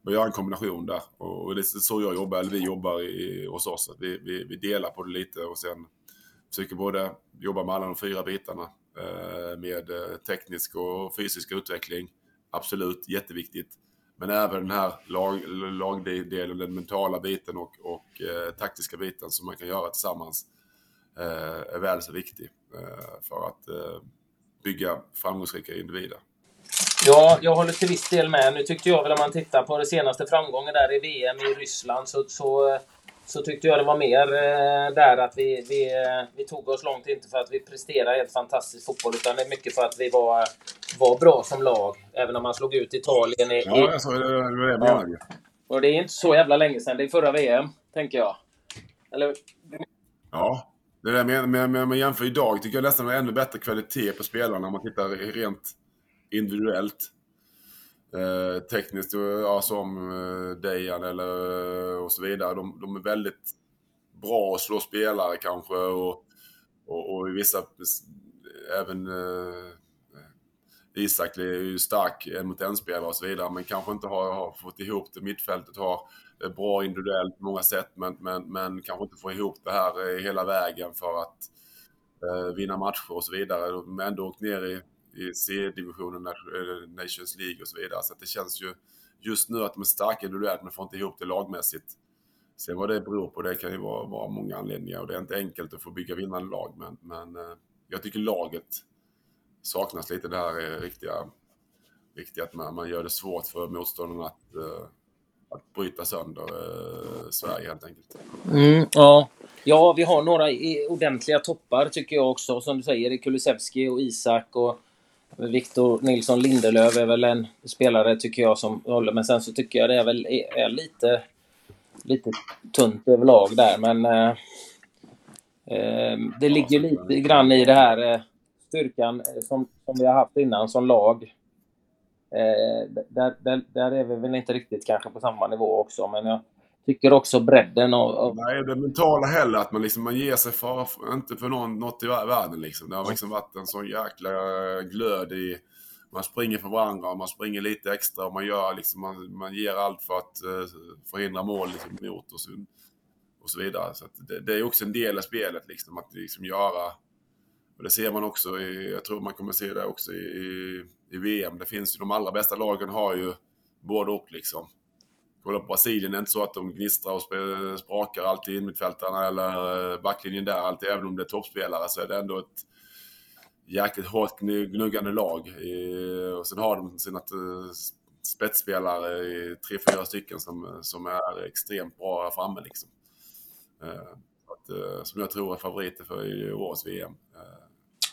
C: bör göra en kombination där. Och det är så jag jobbar, eller vi jobbar i, hos oss. Vi, vi, vi delar på det lite och sen försöker både jobba med alla de fyra bitarna. Eh, med eh, teknisk och fysisk utveckling. Absolut, jätteviktigt. Men även den här lag, lagdelen, den mentala biten och, och eh, taktiska biten som man kan göra tillsammans eh, är väl så viktig eh, för att eh, bygga framgångsrika individer.
A: Ja, jag håller till viss del med. Nu tyckte jag väl om man tittar på den senaste framgången där i VM i Ryssland så, så, eh, så tyckte jag det var mer eh, där att vi, vi, vi tog oss långt, inte för att vi presterade helt fantastisk fotboll, utan det är mycket för att vi var, var bra som lag. Även om man slog ut Italien i...
C: Ja, alltså, det var det jag menade.
A: Och det är inte så jävla länge sedan. Det är förra VM, tänker jag. Eller?
C: Ja. Det där med, med, med, med jämför idag tycker jag nästan är ännu bättre kvalitet på spelarna om man tittar rent individuellt. Eh, tekniskt, eh, ja, som eh, Dejan eller eh, och så vidare. De, de, är väldigt bra att slå spelare kanske och, och, och i vissa även eh, Isak är ju stark en mot en spelare och så vidare, men kanske inte har, har fått ihop det. Mittfältet har bra individuellt på många sätt, men, men, men kanske inte får ihop det här hela vägen för att eh, vinna matcher och så vidare. De har ändå åkt ner i, i C-divisionen, eh, Nations League och så vidare. Så det känns ju just nu att de är starka individuellt, men får inte ihop det lagmässigt. Sen vad det beror på, det kan ju vara, vara många anledningar och det är inte enkelt att få bygga vinnande lag, men, men eh, jag tycker laget saknas lite det här riktiga, riktiga att man, man gör det svårt för motståndarna att, uh, att bryta sönder Sverige helt enkelt.
A: Mm, ja. ja, vi har några ordentliga toppar tycker jag också. Som du säger, Kulusevski och Isak och Victor Nilsson Lindelöf är väl en spelare tycker jag som håller. Men sen så tycker jag det är väl är lite, lite tunt överlag där. Men eh, eh det ligger lite grann i det här eh, styrkan eh, som, som vi har haft innan som lag. Eh, där, där, där är vi väl inte riktigt kanske på samma nivå också, men jag tycker också bredden av... av...
C: Nej, det mentala heller, att man liksom man ger sig för, inte för någon, något i världen liksom. Det har liksom varit en sån jäkla eh, glöd i... Man springer för varandra, och man springer lite extra och man gör liksom, man, man ger allt för att uh, förhindra mål liksom, mot och så, och så vidare. Så det, det, är också en del av spelet liksom, att liksom göra och det ser man också, i, jag tror man kommer se det också i, i, i VM. Det finns ju, de allra bästa lagen har ju både och liksom. Kolla på Brasilien, det är inte så att de gnistrar och sprakar alltid innermittfältarna eller eh, backlinjen där alltid. Även om det är toppspelare så är det ändå ett jäkligt hårt gnuggande lag. Och sen har de sina eh, spetsspelare i tre, fyra stycken som, som är extremt bra framme liksom. Eh, att, som jag tror är favoriter för i årets VM.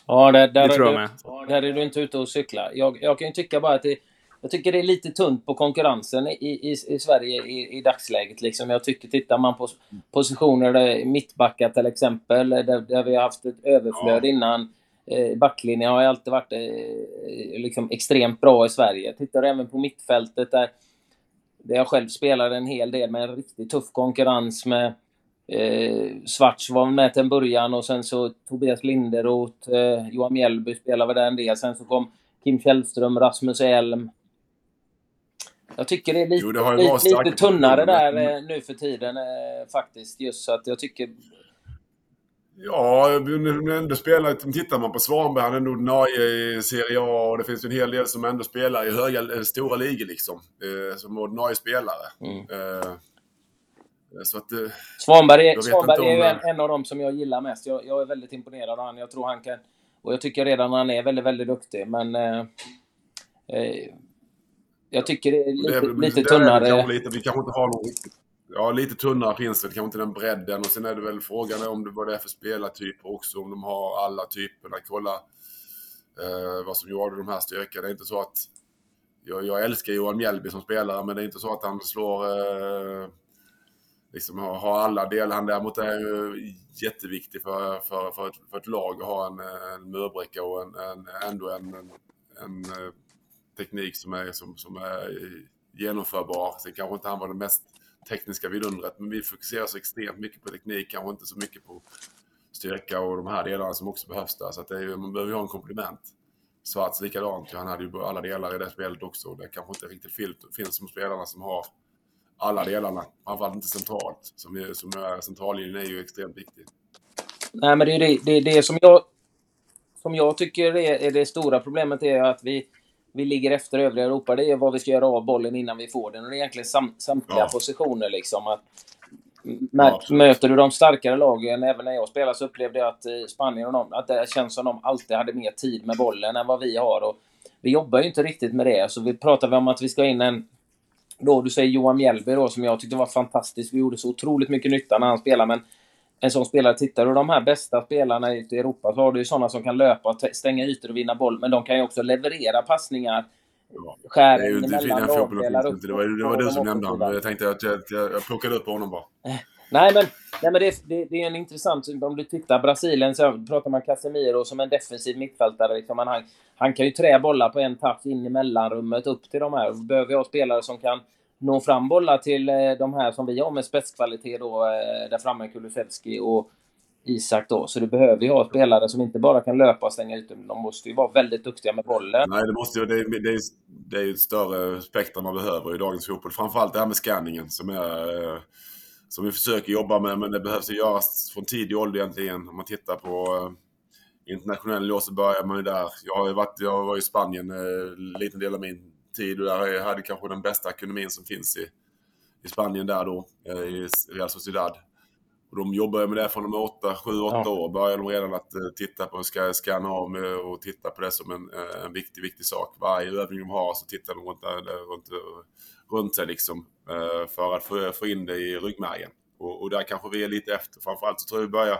A: Ja, där, där, det tror jag med. Där är du inte ute och cyklar. Jag, jag kan ju tycka bara att det, jag tycker det är lite tunt på konkurrensen i, i, i Sverige i, i dagsläget. Liksom. Jag tycker, tittar man på positioner, där, mittbackar till exempel, där, där vi har haft ett överflöd ja. innan. Eh, backlinjen har ju alltid varit eh, liksom extremt bra i Sverige. Tittar även på mittfältet där, där jag själv spelade en hel del med en riktigt tuff konkurrens med Eh, Svarts var med till en början och sen så Tobias Linderoth, eh, Johan Mjällby spelade där en del. Sen så kom Kim Källström, Rasmus Elm. Jag tycker det är lite, jo, det lite, lite tunnare där eh, nu för tiden eh, faktiskt. Just så att jag tycker...
C: Ja, ändå spelar, tittar man på Svanberg, han är ordinarie i Serie A och det finns en hel del som ändå spelar i höga, eh, stora ligor liksom. Som ordinarie spelare. Mm. Så att,
A: Svanberg, Svanberg är ju en, en, av dem som jag gillar mest. Jag, jag, är väldigt imponerad av honom. Jag tror han kan... Och jag tycker redan han är väldigt, väldigt duktig. Men... Eh, jag tycker det är lite, det, lite det tunnare.
C: Är lite, vi kanske inte har någon riktigt... Ja, lite tunnare finns det. Kanske inte den bredden. Och sen är det väl frågan om det, vad det är för spelartyper också. Om de har alla typerna. Kolla eh, vad som gjorde de här styrkorna. Det är inte så att... Jag, jag älskar Johan Mjällby som spelare, men det är inte så att han slår... Eh, liksom ha, ha alla delar. Han däremot är ju jätteviktig för, för, för, ett, för ett lag att ha en, en murbricka och en, en, ändå en, en, en eh, teknik som är, som, som är genomförbar. Sen kanske inte han var det mest tekniska vidundret, men vi fokuserar så extremt mycket på teknik, kanske inte så mycket på styrka och de här delarna som också behövs där. Så att det är man behöver ju ha en komplement. Svarts likadant, han hade ju alla delar i det spelet också. Det kanske inte riktigt finns som spelarna som har alla delarna. Framförallt inte centralt. Som, är, som är, centrallinjen är ju extremt viktig.
A: Nej, men det är det, det, det som jag som jag tycker är, är, det stora problemet är att vi, vi ligger efter övriga Europa. Det är vad vi ska göra av bollen innan vi får den. Och det är egentligen sam, samtliga ja. positioner. Liksom, att, ja, möter du de starkare lagen, även när jag spelade, så upplevde jag att eh, Spanien och de, att det känns som de alltid hade mer tid med bollen än vad vi har. Och vi jobbar ju inte riktigt med det. Så vi pratar om att vi ska in en då, du säger Johan Mjällby då, som jag tyckte var fantastisk. Vi gjorde så otroligt mycket nytta när han spelade, men en sån spelare, tittar du de här bästa spelarna ute i Europa så har du ju sådana som kan löpa, stänga ytor och vinna boll, men de kan ju också leverera passningar.
C: Skär det, det, emellan lagdelar. Det var, det var du som nämnde honom. Jag tänkte att jag, jag, jag plockade upp honom bara.
A: Nej, men, nej, men det, det, det, är en intressant... Om du tittar Brasilien så pratar man Casemiro som en defensiv mittfältare. Liksom, han, han kan ju trä bollar på en touch in i mellanrummet upp till de här. Behöver ha spelare som kan nå fram bollar till eh, de här som vi har med spetskvalitet då, eh, där framme, Kulusevski och Isak då. Så du behöver ju ha spelare som inte bara kan löpa och stänga ut. De måste ju vara väldigt duktiga med bollen.
C: Nej, det måste ju... Det, är- det, är- det är ju ett större spektrum man behöver i dagens fotboll. Framförallt det här med scanningen som, är, eh, som vi försöker jobba med. Men det behövs ju göras från tidig ålder egentligen. Om man tittar på eh, internationell nivå så börjar man ju där. Jag har ju varit jag var i Spanien en liten del av min tid och där hade kanske den bästa ekonomin som finns i, i Spanien där då, eh, i Real Sociedad. Och de jobbar med det från de är 8, 7, 8
A: Ja.
C: år. Börjar de redan att eh, titta på, ska scanna av med och titta på det som en, eh, en viktig, viktig sak. Varje övning de har så tittar de runt, runt, runt sig liksom. För att få, få in det i ryggmärgen. Och, och där kanske vi är lite efter. Framförallt så tror jag vi börjar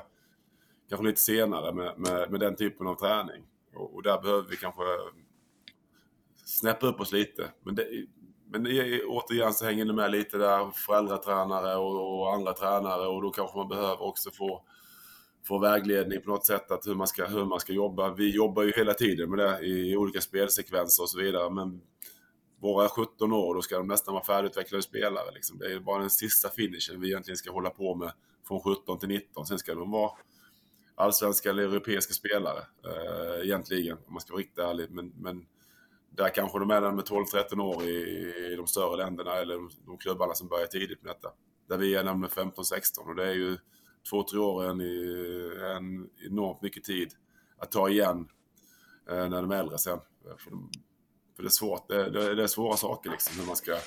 C: kanske lite senare med, med, med den typen av träning. Och, och där behöver vi kanske snäppa upp oss lite. Men, det, men återigen så hänger det med lite där föräldratränare och, och andra tränare och då kanske man behöver också få, få vägledning på något sätt att hur man, ska, hur man ska jobba. Vi jobbar ju hela tiden med det i olika spelsekvenser och så vidare. Men våra 17 år, då ska de nästan vara färdigutvecklade spelare. Liksom. Det är bara den sista finishen vi egentligen ska hålla på med från 17 till 19. Sen ska de vara allsvenska eller europeiska spelare eh, egentligen, om man ska vara riktigt ärlig. Men, men där kanske de är där med 12-13 år i, i de större länderna eller de, de klubbarna som börjar tidigt med detta. Där vi är med 15-16 och det är ju två, tre år en, en enormt mycket tid att ta igen eh, när de är äldre sen. För, de, för det är svårt, det, det, det är svåra saker liksom hur man ska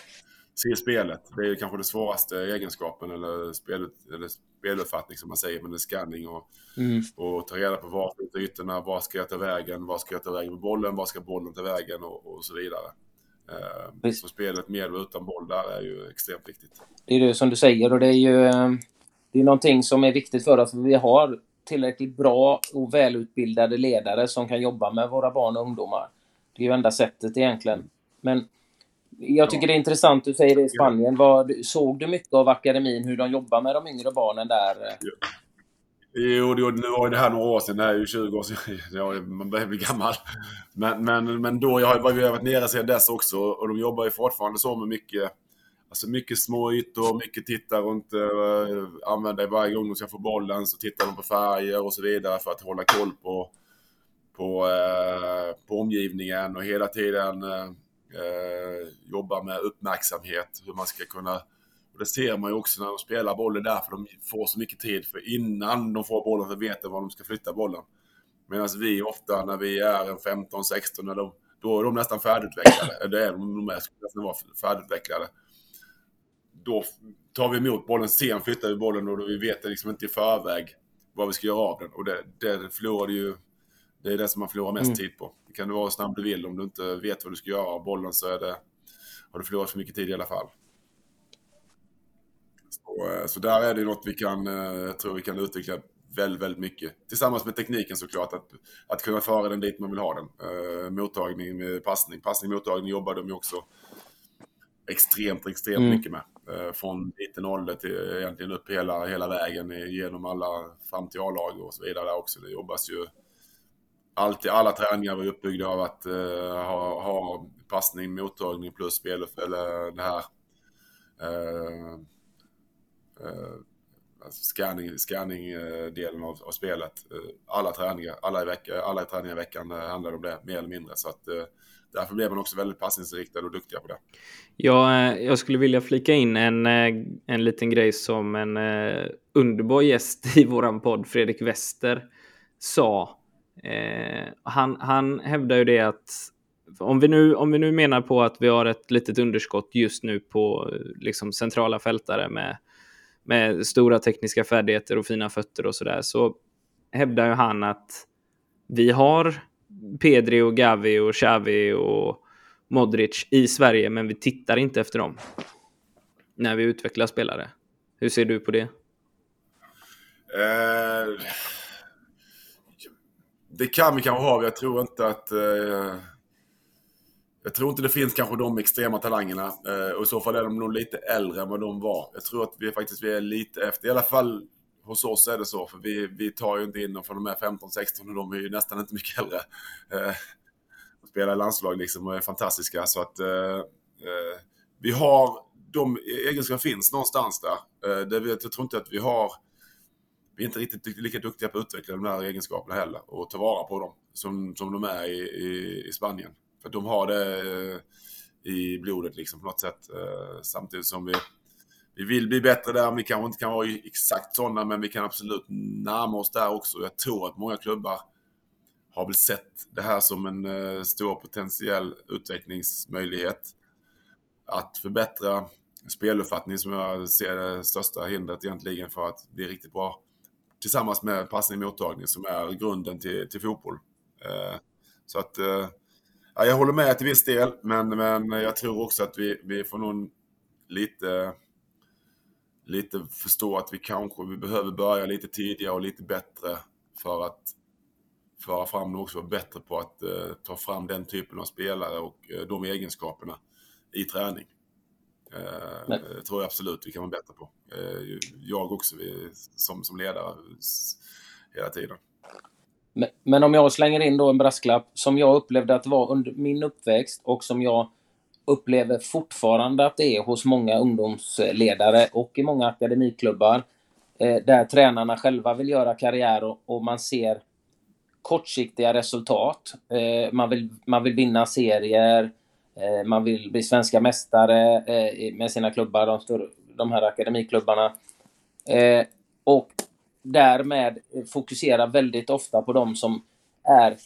C: se spelet. Det är ju kanske den svåraste egenskapen eller, spelet, eller speluppfattning som man säger, men är scanning och,
A: Mm.
C: och ta reda på var flyttar ytorna, var ska jag ta vägen, var ska jag ta vägen med bollen, var ska bollen ta vägen och, och så vidare. Eh, så spelet med och utan boll där är ju extremt viktigt.
A: Det är det som du säger och det är ju eh, det är någonting som är viktigt för oss. Vi har tillräckligt bra och välutbildade ledare som kan jobba med våra barn och ungdomar. Det är ju enda sättet egentligen. Men jag tycker det är intressant, du säger det i Spanien. Vad, såg du mycket av akademin, hur de jobbar med de yngre barnen där?
C: Jo, det, nu var ju det här några år sedan. Det här är ju 20 år sedan. Ja, man börjar bli gammal. Men, men, men då, jag har ju varit nere sedan dess också. Och de jobbar ju fortfarande så med mycket, alltså mycket små ytor, mycket titta runt, eh, använda varje gång de ska få bollen så tittar de på färger och så vidare för att hålla koll på, på, eh, på omgivningen och hela tiden eh, eh, jobba med uppmärksamhet. Hur man ska kunna och det ser man ju också när de spelar bollen där, för de får så mycket tid. För innan de får bollen så vet de var de ska flytta bollen. Medan vi ofta, när vi är en 15-16, när de, då är de nästan färdigutvecklade. Eller är de, de är, skulle nästan vara färdigutvecklade. Då tar vi emot bollen, sen flyttar vi bollen och vi vet liksom inte i förväg vad vi ska göra av den. Och det, det förlorar du ju... Det är det som man förlorar mest
A: Mm.
C: tid på. Kan du vara snabb du vill. Om du inte vet vad du ska göra av bollen så är det, har du förlorat för mycket tid i alla fall. Så, eh, så där är det något vi kan, eh, jag tror vi kan utveckla väldigt, väldigt mycket. Tillsammans med tekniken såklart, att, att kunna föra den dit man vill ha den. Eh, mottagning med passning. Passning mottagning jobbar de ju också extremt, extremt
A: Mm.
C: mycket med. Eh, från liten ålder till egentligen upp hela, hela vägen genom alla, fram till A-lag och så vidare där också. Det jobbas ju alltid, alla träningar var uppbyggda av att uh, ha, ha passning, mottagning plus spel, eller det här uh, uh, alltså scanning, scanning delen av, av spelet. Alla träningar, alla, i veck, alla träningar i veckan handlade om det, mer eller mindre. Så att, därför blev man också väldigt passningsriktad och duktiga på det.
B: Jag, jag skulle vilja flika in en, en liten grej som en underbar gäst i våran podd, Fredrik Wester, sa. Eh, han, han hävdar ju det att om vi, nu, om vi nu menar på att vi har ett litet underskott just nu på liksom, centrala fältare med, med stora tekniska färdigheter och fina fötter och sådär, så hävdar ju han att vi har Pedri och Gavi och Xavi och Modric i Sverige, men vi tittar inte efter dem när vi utvecklar spelare. Hur ser du på det?
C: Uh det kan vi kanske ha, jag tror inte att... Eh, jag tror inte det finns kanske de extrema talangerna. Eh, och i så fall är de nog lite äldre än vad de var. Jag tror att vi faktiskt vi är lite efter. I alla fall hos oss är det så, för vi, vi tar ju inte in dem från de är 15-16 och de är ju nästan inte mycket äldre. Eh, de spelar i landslag liksom och är fantastiska. Så att eh, eh, vi har, de egenskaperna finns någonstans där. Eh, det, jag tror inte att vi har vi är inte riktigt lika duktiga på att utveckla de här egenskaperna heller och ta vara på dem som, som de är i, i, i Spanien. För de har det eh, i blodet liksom på något sätt. Eh, samtidigt som vi, vi vill bli bättre där. Vi kanske inte kan vara exakt sådana, men vi kan absolut närma oss där också. Jag tror att många klubbar har väl sett det här som en eh, stor potentiell utvecklingsmöjlighet. Att förbättra speluppfattning som jag ser det största hindret egentligen för att bli riktigt bra. Tillsammans med passning och mottagning som är grunden till, till fotboll. Eh, så att eh, ja, jag håller med till viss del, men, men jag tror också att vi, vi får nog lite, lite förstå att vi kanske vi behöver börja lite tidigare och lite bättre för att föra fram och också vara bättre på att eh, ta fram den typen av spelare och de egenskaperna i träning. Det tror jag absolut vi kan vara bättre på. jag också vi, som, som ledare hela tiden.
A: Men, men, om jag slänger in då en brasklapp som jag upplevde att var under min uppväxt och som jag upplever fortfarande att det är hos många ungdomsledare och i många akademiklubbar. Eh, där tränarna själva vill göra karriär och, och man ser kortsiktiga resultat. Eh, man, vill, man vill vinna serier, eh, Eh, man vill bli svenska mästare eh, med sina klubbar, de, stor, de här akademiklubbarna. Eh, och därmed fokusera väldigt ofta på de som är,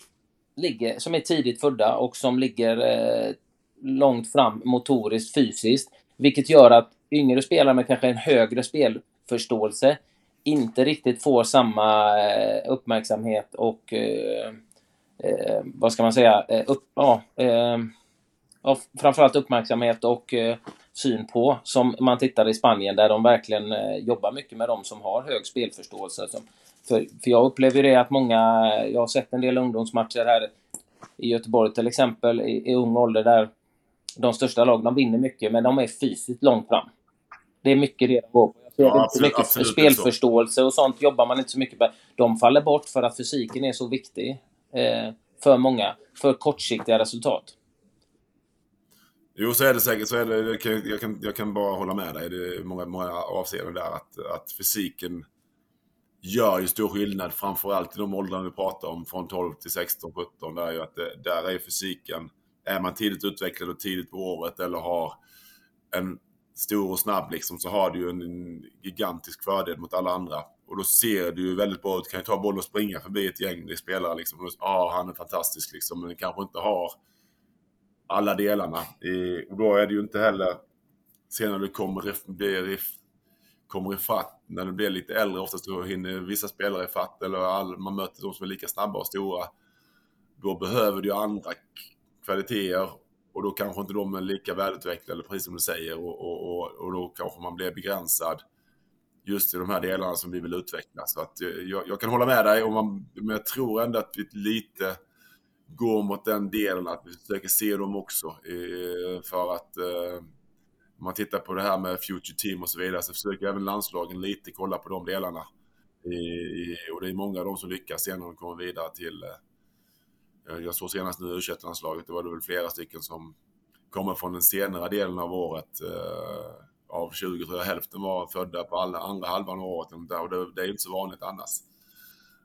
A: ligger, som är tidigt födda och som ligger långt fram motoriskt, fysiskt. Vilket gör att yngre spelare med kanske en högre spelförståelse inte riktigt får samma uppmärksamhet och eh, vad ska man säga, upp, ja, eh, framförallt uppmärksamhet och eh, syn på som man tittar i Spanien där de verkligen eh, jobbar mycket med de som har hög spelförståelse. Som, för, för jag upplever det att många, jag har sett en del ungdomsmatcher här i Göteborg till exempel i, i ung ålder där de största lagen, de vinner mycket men de är fysiskt långt fram. Det är mycket det de går på. Ja, absolut, mycket spelförståelse och sånt jobbar man inte så mycket med. De faller bort för att fysiken är så viktig eh, för många, för kortsiktiga resultat.
C: Jo, så är det säkert. Så är det, jag, kan, jag, kan, jag kan bara hålla med dig. Det är många, många avseenden där. Att, att fysiken gör ju stor skillnad, framförallt i de åldrarna vi pratar om, från 12 till 16, 17. Där är, ju att det, där är fysiken, är man tidigt utvecklad och tidigt på året eller har en stor och snabb liksom, så har du ju en, en gigantisk fördel mot alla andra. Och då ser du ju väldigt bra ut. Du kan ju ta boll och springa förbi ett gäng spelare liksom. Ja, ah, han är fantastisk liksom, men kanske inte har alla delarna. och då är det ju inte heller sen när du kommer, blir, kommer ifatt, när du blir lite äldre, oftast då hinner vissa spelare ifatt eller all, man möter de som är lika snabba och stora. Då behöver du andra kvaliteter och då kanske inte de är lika välutvecklade, precis som du säger, och, och, och, och då kanske man blir begränsad just i de här delarna som vi vill utveckla. Så att eh, jag, jag kan hålla med dig, och man, men jag tror ändå att vi lite går mot den delen, att vi försöker se dem också. Eh, för att eh, om man tittar på det här med Future Team och så vidare så försöker även landslagen lite kolla på de delarna. Och det är många av dem som lyckas sen när de kommer vidare till eh, jag såg senast nu u landslaget det var det väl flera stycken som kommer från den senare delen av året. Eh, av 20 tror jag hälften var födda på alla andra halvan av året. Och det, det är inte så vanligt annars.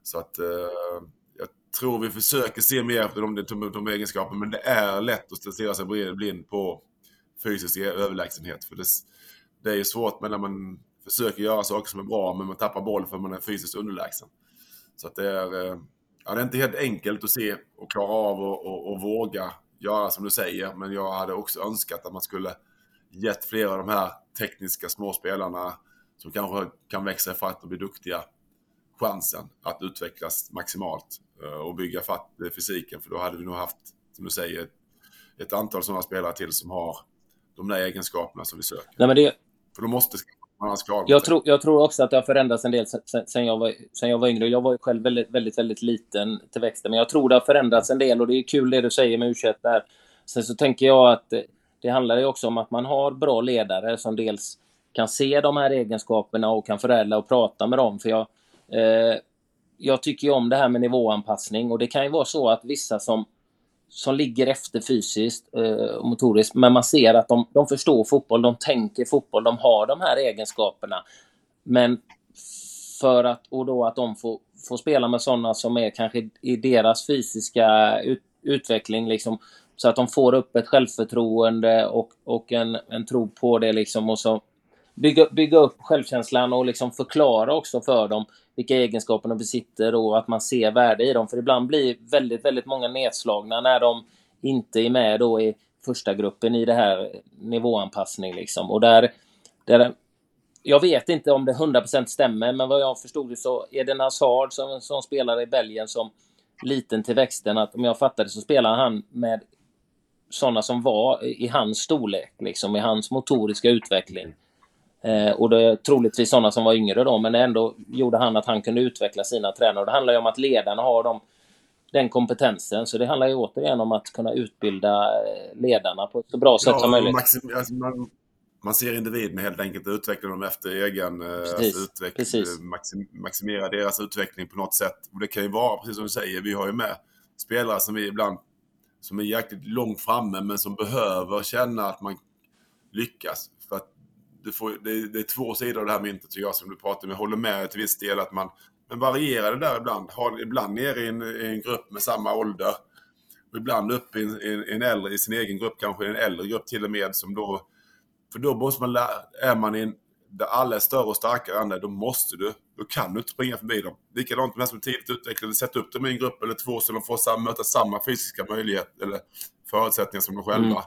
C: Så att eh, tror vi försöker se mer efter de, de, de egenskaperna, men det är lätt att stirra sig blind på fysisk överlägsenhet. För det, det är svårt när man försöker göra saker som är bra, men man tappar boll för man är fysiskt underlägsen. Så att det är, eh, ja, det är inte helt enkelt att se och klara av och, och, och våga göra som du säger, men jag hade också önskat att man skulle gett flera av de här tekniska småspelarna som kanske kan växa ifatt och bli duktiga chansen att utvecklas maximalt och bygga fatt fysiken. För då hade vi nog haft, som du säger, ett, ett antal sådana spelare till som har de där egenskaperna som vi söker.
A: Nej, men det...
C: För då måste man klara
A: jag tror, jag tror också att det har förändrats en del sen, sen, jag, var, sen jag var yngre. Jag var ju själv väldigt, väldigt, väldigt liten till växten, men jag tror det har förändrats en del och det är kul det du säger med u där. Sen så tänker jag att det, det handlar ju också om att man har bra ledare som dels kan se de här egenskaperna och kan förädla och prata med dem. För jag, Eh, jag tycker ju om det här med nivåanpassning och det kan ju vara så att vissa som, som ligger efter fysiskt eh, och eh, motoriskt, men man ser att de, de förstår fotboll, de tänker fotboll, de har de här egenskaperna. Men för att, och då att de får, får spela med sådana som är kanske i deras fysiska ut, utveckling. Liksom, så att de får upp ett självförtroende och, och en, en tro på det. Liksom, och så bygga, bygga upp självkänslan och liksom förklara också för dem vilka egenskaper de besitter och att man ser värde i dem. För ibland blir väldigt, väldigt många nedslagna när de inte är med då i första gruppen i det här nivåanpassning. Liksom. Och där, där, jag vet inte om det 100% stämmer, men vad jag förstod det så är det Hazard som, som spelar i Belgien som liten till växten. Att om jag fattar det så spelar han med sådana som var i hans storlek, liksom i hans motoriska utveckling. Eh, och det är troligtvis sådana som var yngre då, men ändå gjorde han att han kunde utveckla sina tränare. Det handlar ju om att ledarna har dem, den kompetensen. Så det handlar ju återigen om att kunna utbilda eh, ledarna på ett så bra sätt
C: Ja,
A: som möjligt.
C: maxim- alltså, man, man ser individen helt enkelt och utvecklar dem efter egen eh,
A: Precis,
C: alltså,
A: precis.
C: Maxim, maximera deras utveckling på något sätt. Och det kan ju vara, precis som du säger, vi har ju med spelare som vi ibland som är jäkligt långt framme men som behöver känna att man lyckas. Du får, det, är, det är två sidor av det här myntet tycker jag som du pratar om. Jag håller med till viss del att man men varierar det där ibland. Har, ibland nere i en, i en grupp med samma ålder. Och ibland upp i en, i en- äldre, i sin egen grupp, kanske i en äldre grupp till och med. Som då, för då måste man lära, är man i en, där alla är större och starkare än andra, då måste du, då kan du inte springa förbi dem. Likadant med de som är tidigt utvecklade, sätt upp dem i en grupp eller två så de får samma, möta samma fysiska möjlighet eller förutsättningar som de själva.
A: Mm.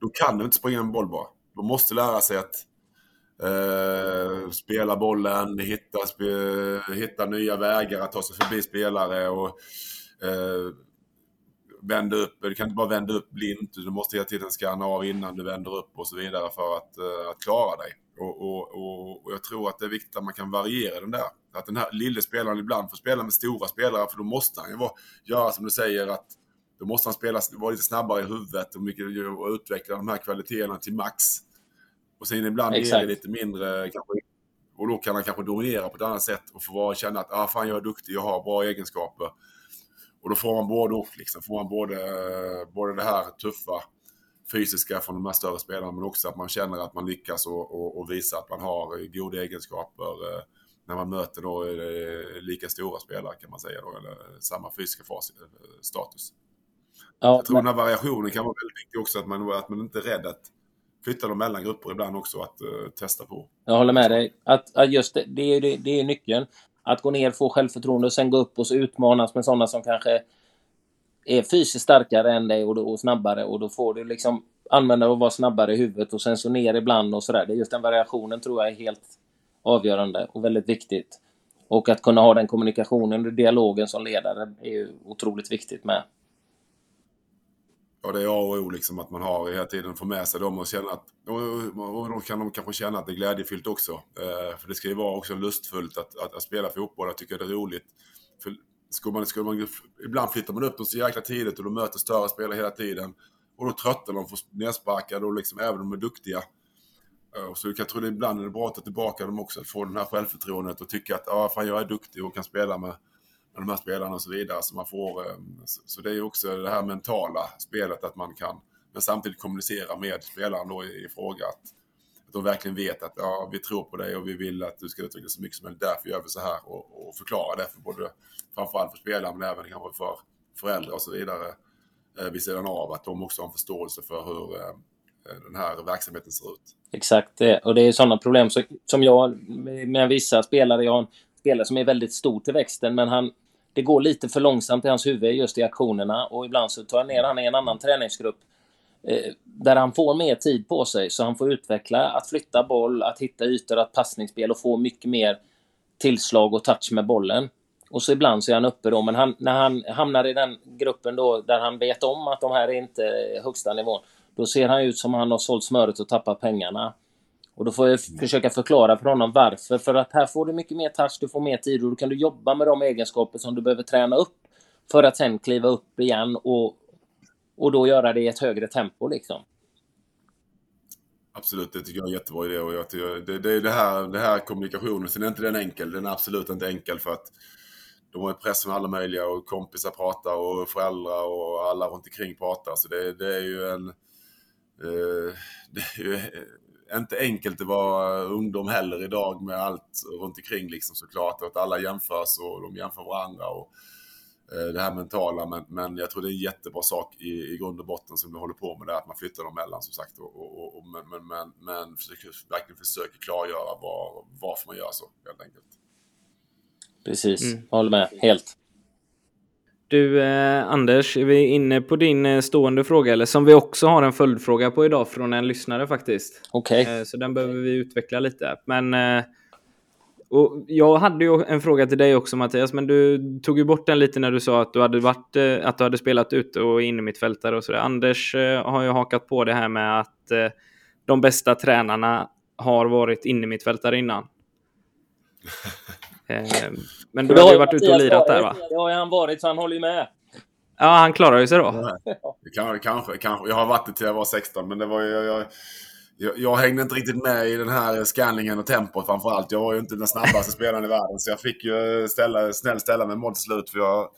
C: Då kan du inte springa en boll bara. De måste lära sig att eh, spela bollen, hitta, sp hitta nya vägar att ta sig förbi spelare och eh, vända upp. Du kan inte bara vända upp blint, du måste hela tiden scanna av innan du vänder upp och så vidare för att, eh, att klara dig. Och, och, och, och jag tror att det är viktigt att man kan variera den där. Att den här lille spelaren ibland får spela med stora spelare för då måste han ju vara, göra som du säger att då måste han spela, vara lite snabbare i huvudet och, mycket, och utveckla de här kvaliteterna till max. Och sen ibland är
A: Exakt.
C: det lite mindre kanske, och då kan han kanske dominera på ett annat sätt och få vara, känna att ah, fan, jag är duktig, jag har bra egenskaper. Och då får man både och. Liksom. Får man både, både det här tuffa fysiska från de här större spelarna men också att man känner att man lyckas och, och, och visa att man har goda egenskaper eh, när man möter då eh, lika stora spelare kan man säga då, eller samma fysiska fas, eh, status.
A: Ja,
C: Jag tror
A: men,
C: den här variationen kan vara väldigt viktig också, att man, att man inte är rädd att flytta dem mellan grupper ibland också, att eh, testa på.
A: jag håller med dig. Att, att just det, det, är, det, är nyckeln. Att gå ner, få självförtroende och sen gå upp och så utmanas med sådana som kanske är fysiskt starkare än dig och, då, och snabbare och då får du liksom använda och vara snabbare i huvudet och sen så ner ibland och sådär. Det är just den variationen tror jag är helt avgörande och väldigt viktigt. Och att kunna ha den kommunikationen och dialogen som ledare är ju otroligt viktigt med
C: och det är A och O liksom att man har hela tiden får med sig dem och känna att, och, då kan de kanske känna att det är glädjefyllt också. Eh, för det ska ju vara också lustfullt att, att, att spela fotboll, jag tycker det är roligt. För skulle man, skulle man, ibland flyttar man upp dem så jäkla tidigt och de möter större spelare hela tiden. Och då tröttnar de, får nedsparkade och liksom, även om de är duktiga. Eh, så jag tror det ibland är det bra att ta tillbaka dem också, att få den här självförtroendet och tycka att ah, fan, jag är duktig och kan spela med de här spelarna och så vidare. Så, man får, ehm, så, det är ju också det här mentala spelet, att man kan men samtidigt kommunicera med spelaren då i, i fråga. Att, att de verkligen vet att ja, vi tror på dig och vi vill att du ska utvecklas så mycket som möjligt. Därför gör vi så här och, och förklara det för både, framförallt för spelaren men även kanske för föräldrar och så vidare. Eh, vid sidan av att de också har en förståelse för hur eh, den här verksamheten ser ut.
A: Exakt det. Och det är sådana problem som, som jag med med vissa spelare. Jag har en spelare som är väldigt stor till växten men han, det går lite för långsamt i hans huvud just i aktionerna och ibland så tar jag ner han i en annan träningsgrupp eh, där han får mer tid på sig så han får utveckla att flytta boll, att hitta ytor, att passningsspel och få mycket mer tillslag och touch med bollen. Och så ibland så är han uppe då, men han, när han hamnar i den gruppen då där han vet om att de här är inte högsta nivån, då ser han ut som han har sålt smöret och tappat pengarna. Och då får jag försöka förklara för honom varför. För att här får du mycket mer touch, du får mer tid och då kan du jobba med de egenskaper som du behöver träna upp för att sen kliva upp igen och, och då göra det i ett högre tempo liksom.
C: Absolut, det tycker jag är en jättebra idé. Och jag tycker, det, det är det här, det här kommunikationen. Sen är inte den enkel. Den är absolut inte enkel för att de har press med alla möjliga och kompisar pratar och föräldrar och alla runt omkring pratar. Så det, det är ju en... Eh, det är ju inte enkelt att vara ungdom heller idag med allt runt omkring liksom såklart. Och att alla jämförs och de jämför varandra. Och, eh, det här mentala, men, men jag tror det är en jättebra sak i, i grund och botten som vi håller på med det, att man flyttar dem mellan som sagt. Och, och, och men, men, men, men försöker, verkligen försöker klargöra var, varför man gör så, helt enkelt.
A: Precis,
B: Mm.
A: jag håller med helt.
B: Du, eh, Anders, är vi inne på din eh, stående fråga, eller som vi också har en följdfråga på idag från en lyssnare faktiskt.
A: Okej.
B: Eh, så den behöver vi utveckla lite. Men eh, och jag hade ju en fråga till dig också Mattias, men du tog ju bort den lite när du sa att du hade, varit, eh, att du hade spelat ute och inne mittfältare och sådär. Anders eh, har ju hakat på det här med att de bästa tränarna har varit inne mittfältare innan. Eh, men du har ju varit ute och lirat där va?
A: Det har han varit, så han håller ju med.
B: Ja, han klarar ju sig då.
C: Kan, kanske, kanske. Jag har varit det till jag var 16, men det var ju... Jag, jag, jag, hängde inte riktigt med i den här scanningen och tempot framförallt. Jag var ju inte den snabbaste spelaren i världen, så jag fick ju ställa, snällt ställa mig mot slut, för jag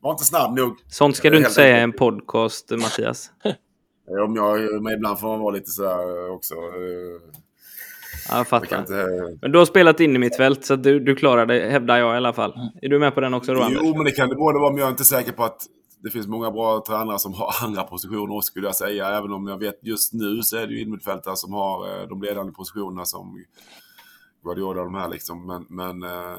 C: var inte snabb nog.
B: Sånt ska du inte säga i en podcast, Mattias.
C: Om jag, men ibland får man vara lite sådär också.
B: Ja, jag fattar.
C: inte...
B: Men du har spelat in i mitt fält så du, du klarar det, hävdar jag i alla fall. Är du med på den också då, Anders?
C: Jo, men det kan det både vara, men jag är inte säker på att det finns många bra tränare som har andra positioner också, skulle jag säga. Även om jag vet just nu så är det ju innermittfältare som har eh, de ledande positionerna som Guardiola och de här liksom. Men, men, eh,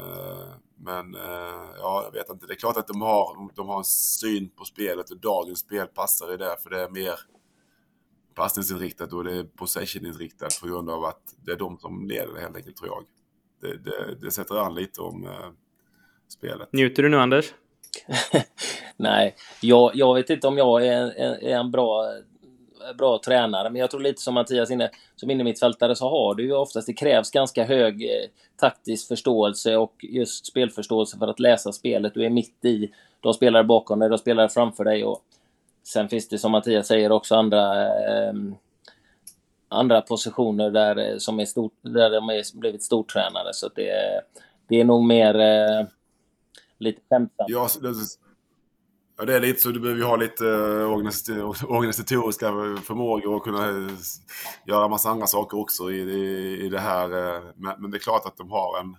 C: men eh, ja, jag vet inte. Det är klart att de har, de har en syn på spelet och dagens spel passar i det, för det är mer passningsinriktat och det är possession-inriktat på grund av att det är de som leder det helt enkelt, tror jag. Det, det, det sätter an lite om eh, spelet.
B: Njuter du nu, Anders?
A: Nej, jag, jag vet inte om jag är, är, är en bra, bra tränare, men jag tror lite som Mattias inne, som innermittfältare så har du ju oftast, det krävs ganska hög eh, taktisk förståelse och just spelförståelse för att läsa spelet. Du är mitt i, du har spelare bakom dig, du har spelare framför dig och sen finns det som Mattias säger också andra eh, andra positioner där, eh, som är stort, där de har blivit stortränare. Så att det, är- det är nog mer eh, lite skämtsamt.
C: Ja, det, ja, det är lite så. Du behöver ju ha lite eh, organisatoriska förmågor och kunna eh, göra massa andra saker också i, i, i det här. eh, Men, men det är klart att de har en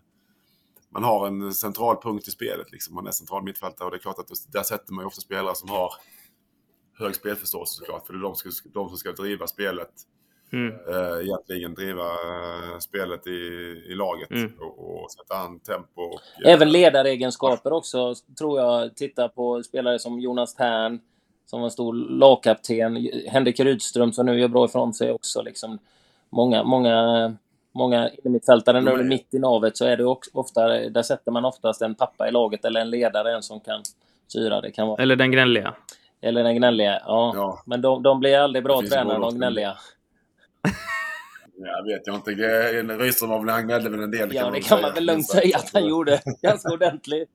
C: man har en central punkt i spelet. Liksom. Man är central mittfältare och det är klart att där sätter man ju ofta spelare som har hög spelförståelse såklart. För det är de, som ska, de som ska driva spelet.
B: Mm.
C: Eh, egentligen driva eh, spelet i, i laget
B: Mm.
C: och, och sätta an tempo. Och, eh,
A: Även ledaregenskaper också, tror jag. Titta på spelare som Jonas Tern, som var en stor lagkapten. Henrik Rydström, som nu gör bra ifrån sig också. Liksom. Många, många, många innermittfältare, när du är mitt i navet, så är det också ofta, där sätter man oftast en pappa i laget, eller en ledare, en som kan styra. Det kan vara.
B: Eller den gnälliga.
A: Eller den gnälliga. Ja.
C: Ja.
A: Men de, de blir aldrig bra tränare, de gnälliga.
C: Jag vet jag inte. Rydström var väl, han gnällde väl en del.
A: Ja, det kan man väl lugnt säga att han gjorde. Ganska ordentligt.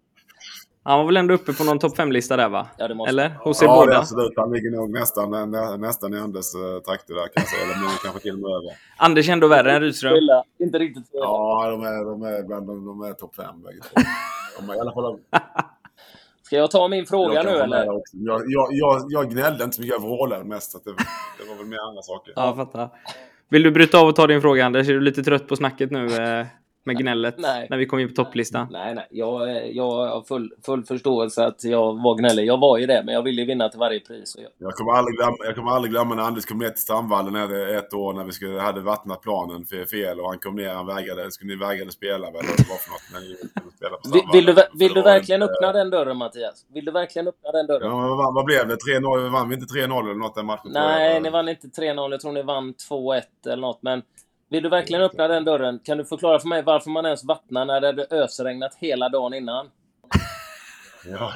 B: Han var väl ändå uppe på någon topp 5-lista där va?
A: Ja, det måste
B: Eller? Hos er
C: Ja,
B: båda?
C: absolut. Han ligger nog nästan, nä, nästan i Anders uh, trakter där kan jag säga. Eller men kanske till och med över.
B: Anders är ändå värre än Rydström.
A: Inte riktigt.
C: Ja, de är, de är bland de, de är topp fem bägge två. De är i alla fall...
A: Ska jag ta min fråga
C: jag
A: nu eller?
C: Jag, jag, jag, jag gnällde inte så mycket, jag vrålade mest. Att det, det var väl mer andra saker.
B: Ja, jag fattar. Vill du bryta av och ta din fråga Anders? Är du lite trött på snacket nu eh, med gnället?
A: Nej.
B: När vi kom in på topplistan.
A: Nej, nej. Jag, jag har full, full förståelse att jag var gnällig. Jag var ju det, men jag ville ju vinna till varje pris. Och jag,
C: Jag kommer, aldrig glömma, jag kommer aldrig glömma när Anders kom ner till Strandvallen här ett år när vi skulle, hade vattnat planen för fel och han kom ner han vägrade, skulle ni vägrade spela väl? Eller vad det var för något
A: vill, vill du, vill du verkligen
C: inte-
A: öppna den dörren, Mattias? Vill du verkligen öppna den dörren?
C: Ja, vad, vad blev det? 3-0? Vann vi inte 3-0 eller något den matchen?
A: nej,
C: jag?
A: ni vann inte 3-0. Jag tror ni vann 2-1 eller något. Men vill du verkligen öppna den dörren? Kan du förklara för mig varför man ens vattnar när det hade ösregnat hela dagen innan?
C: Ja,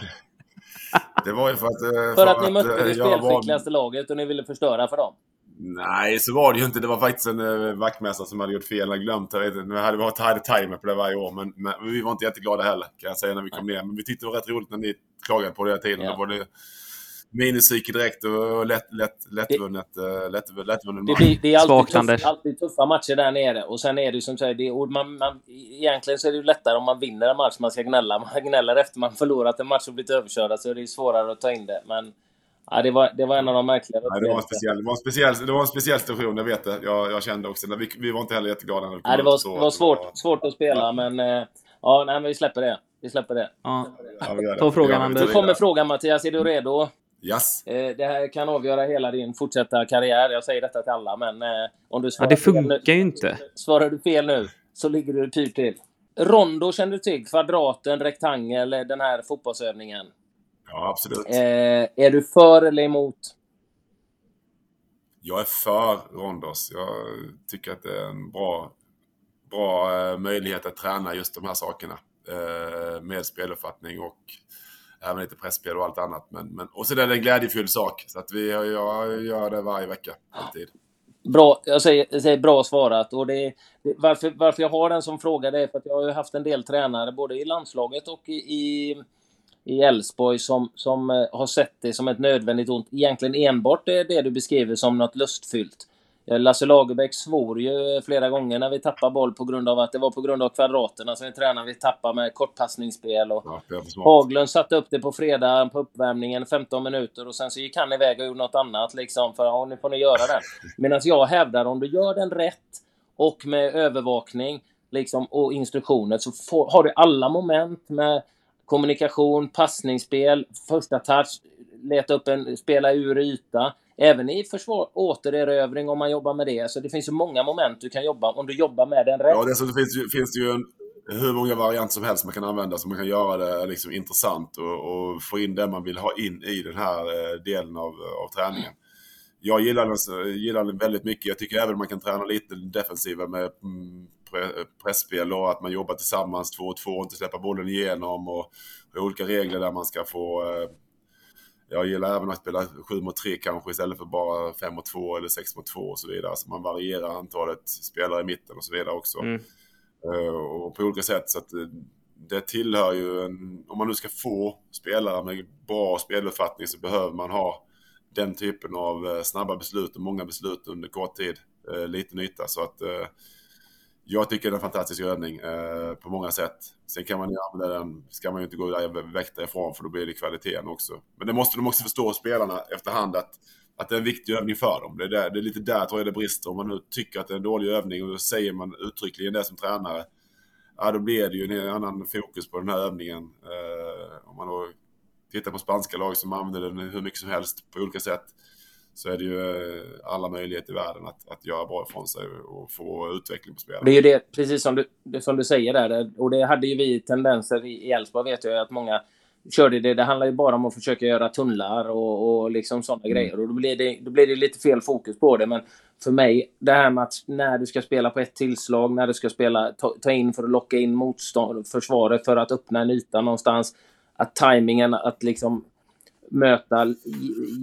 C: det, var ju för att... eh,
A: För att ni mötte
C: eh,
A: det
C: jag var-
A: spelskickligaste laget och ni ville förstöra för dem?
C: Nej, så var det ju inte. Det var faktiskt en uh, vaktmästare som hade gjort fel. Jag glömt det. Jag vet inte. Nu hade vi varit hade timer på det varje år, men, men vi var inte jätteglada heller kan jag säga när vi kom ner. Men vi tyckte det var rätt roligt när ni klagade på det hela tiden.
A: Ja.
C: Då var det minuspsyke direkt och lätt, lätt, lättvunnet, uh, lätt, lättvunnen
A: Det,
C: match.
A: blir, det är
B: Svagt,
A: alltid,
B: Anders.
A: tuff, alltid tuffa matcher där nere. Och sen är det som säger, det är, man, man, egentligen så är det ju lättare om man vinner en match man ska gnälla. Man gnäller efter man förlorat en match och blivit överkörda så är det ju svårare att ta in det. Men Ja, det, var, det var en av de märkligare
C: Nej, det, var en speciell, det, var en speciell, det var en speciell situation, jag vet det. Jag, jag kände också det. Vi, vi var inte heller jätteglada när vi kom
A: Nej, det
C: ut och
A: var, det var svårt, svårt att spela, men eh, ja, nej, men vi släpper det. Vi släpper det.
B: Ja.
C: Ja, det.
B: Ta frågan,
C: det.
B: Anders.
A: Nu kommer frågan Mattias, är du redo?
C: Yes.
A: Eh, det här kan avgöra hela din fortsatta karriär. Jag säger detta till alla, men eh, om du
B: ja,
A: svarar
B: det
A: fel nu-
B: funkar ju inte.
A: Svarar du fel nu så ligger du pyrt till. Rondo känner du till? Kvadraten, rektangel, den här fotbollsövningen.
C: Ja, absolut.
A: Eh, är du för eller emot?
C: Jag är för Rondos. Jag tycker att det är en bra, bra eh, möjlighet att träna just de här sakerna. Eh, med speluppfattning och även lite pressspel och allt annat. Men, men, och så är det en glädjefylld sak. Så att vi, jag, gör det varje vecka. Alltid.
A: Bra, jag säger, jag säger bra svarat. Och det, det, varför, varför jag har den som fråga det är för att jag har haft en del tränare både i landslaget och i, i i Elfsborg som, som eh, har sett det som ett nödvändigt ont. Egentligen enbart det, det du beskriver som något lustfyllt. Eh, Lasse Lagerbäck svor ju flera gånger när vi tappade boll på grund av att det var på grund av kvadraterna som vi tränade. Vi tappade med kortpassningsspel och
C: Ja.
A: Haglund satte upp det på fredag på uppvärmningen, 15 minuter och sen så gick han iväg och gjorde något annat liksom för ja, nu får ni göra det. Medan jag hävdar om du gör den rätt och med övervakning liksom, och instruktioner så får, har du alla moment med kommunikation, passningsspel, första touch, leta upp en, spela ur yta. Även i försvar, återerövring om man jobbar med det. Så det finns ju många moment du kan jobba om du jobbar med den rätt.
C: Ja, dessutom finns, ju- finns det ju en, hur många varianter som helst man kan använda så man kan göra det liksom intressant och, och få in det man vill ha in i den här eh, delen av, av träningen. Jag gillar den, gillar den väldigt mycket. Jag tycker även man kan träna lite defensiva med mm, pressspel och att man jobbar tillsammans två och två och inte släppa bollen igenom och, och olika regler där man ska få eh, jag gillar även att spela 7 mot 3 kanske istället för bara 5 mot 2 eller 6 mot 2 och så vidare. Så man varierar antalet spelare i mitten och så vidare också.
B: Mm.
C: Eh, och på olika sätt. Så att eh, det tillhör ju en, om man nu ska få spelare med bra speluppfattning så behöver man ha den typen av eh, snabba beslut och många beslut under kort tid, eh, liten yta. Så att eh, jag tycker det är en fantastisk övning eh, på många sätt. Sen kan man ju använda den, ska man ju inte gå där väck därifrån för då blir det kvaliteten också. Men det måste de också förstå spelarna efterhand att, att det är en viktig övning för dem. Det är, där, det är lite där tror jag det brister. Om man nu tycker att det är en dålig övning och då säger man uttryckligen det som tränare. Ja, då blir det ju en annan fokus på den här övningen. Eh, om man då tittar på spanska lag som använder den hur mycket som helst på olika sätt så är det ju eh, alla möjligheter i världen att, att göra bra ifrån sig och få utveckling på spelet.
A: Det är ju det, precis som du, som du säger där, och det hade ju vi tendenser i Elfsborg vet jag att många körde det. Det handlar ju bara om att försöka göra tunnlar och, och liksom sådana grejer. Och då blir, det, då blir det lite fel fokus på det. Men för mig, det här med att när du ska spela på ett tillslag, när du ska spela, ta, ta in för att locka in motstånd, försvaret för att öppna en yta någonstans. Att tajmingen, att liksom möta,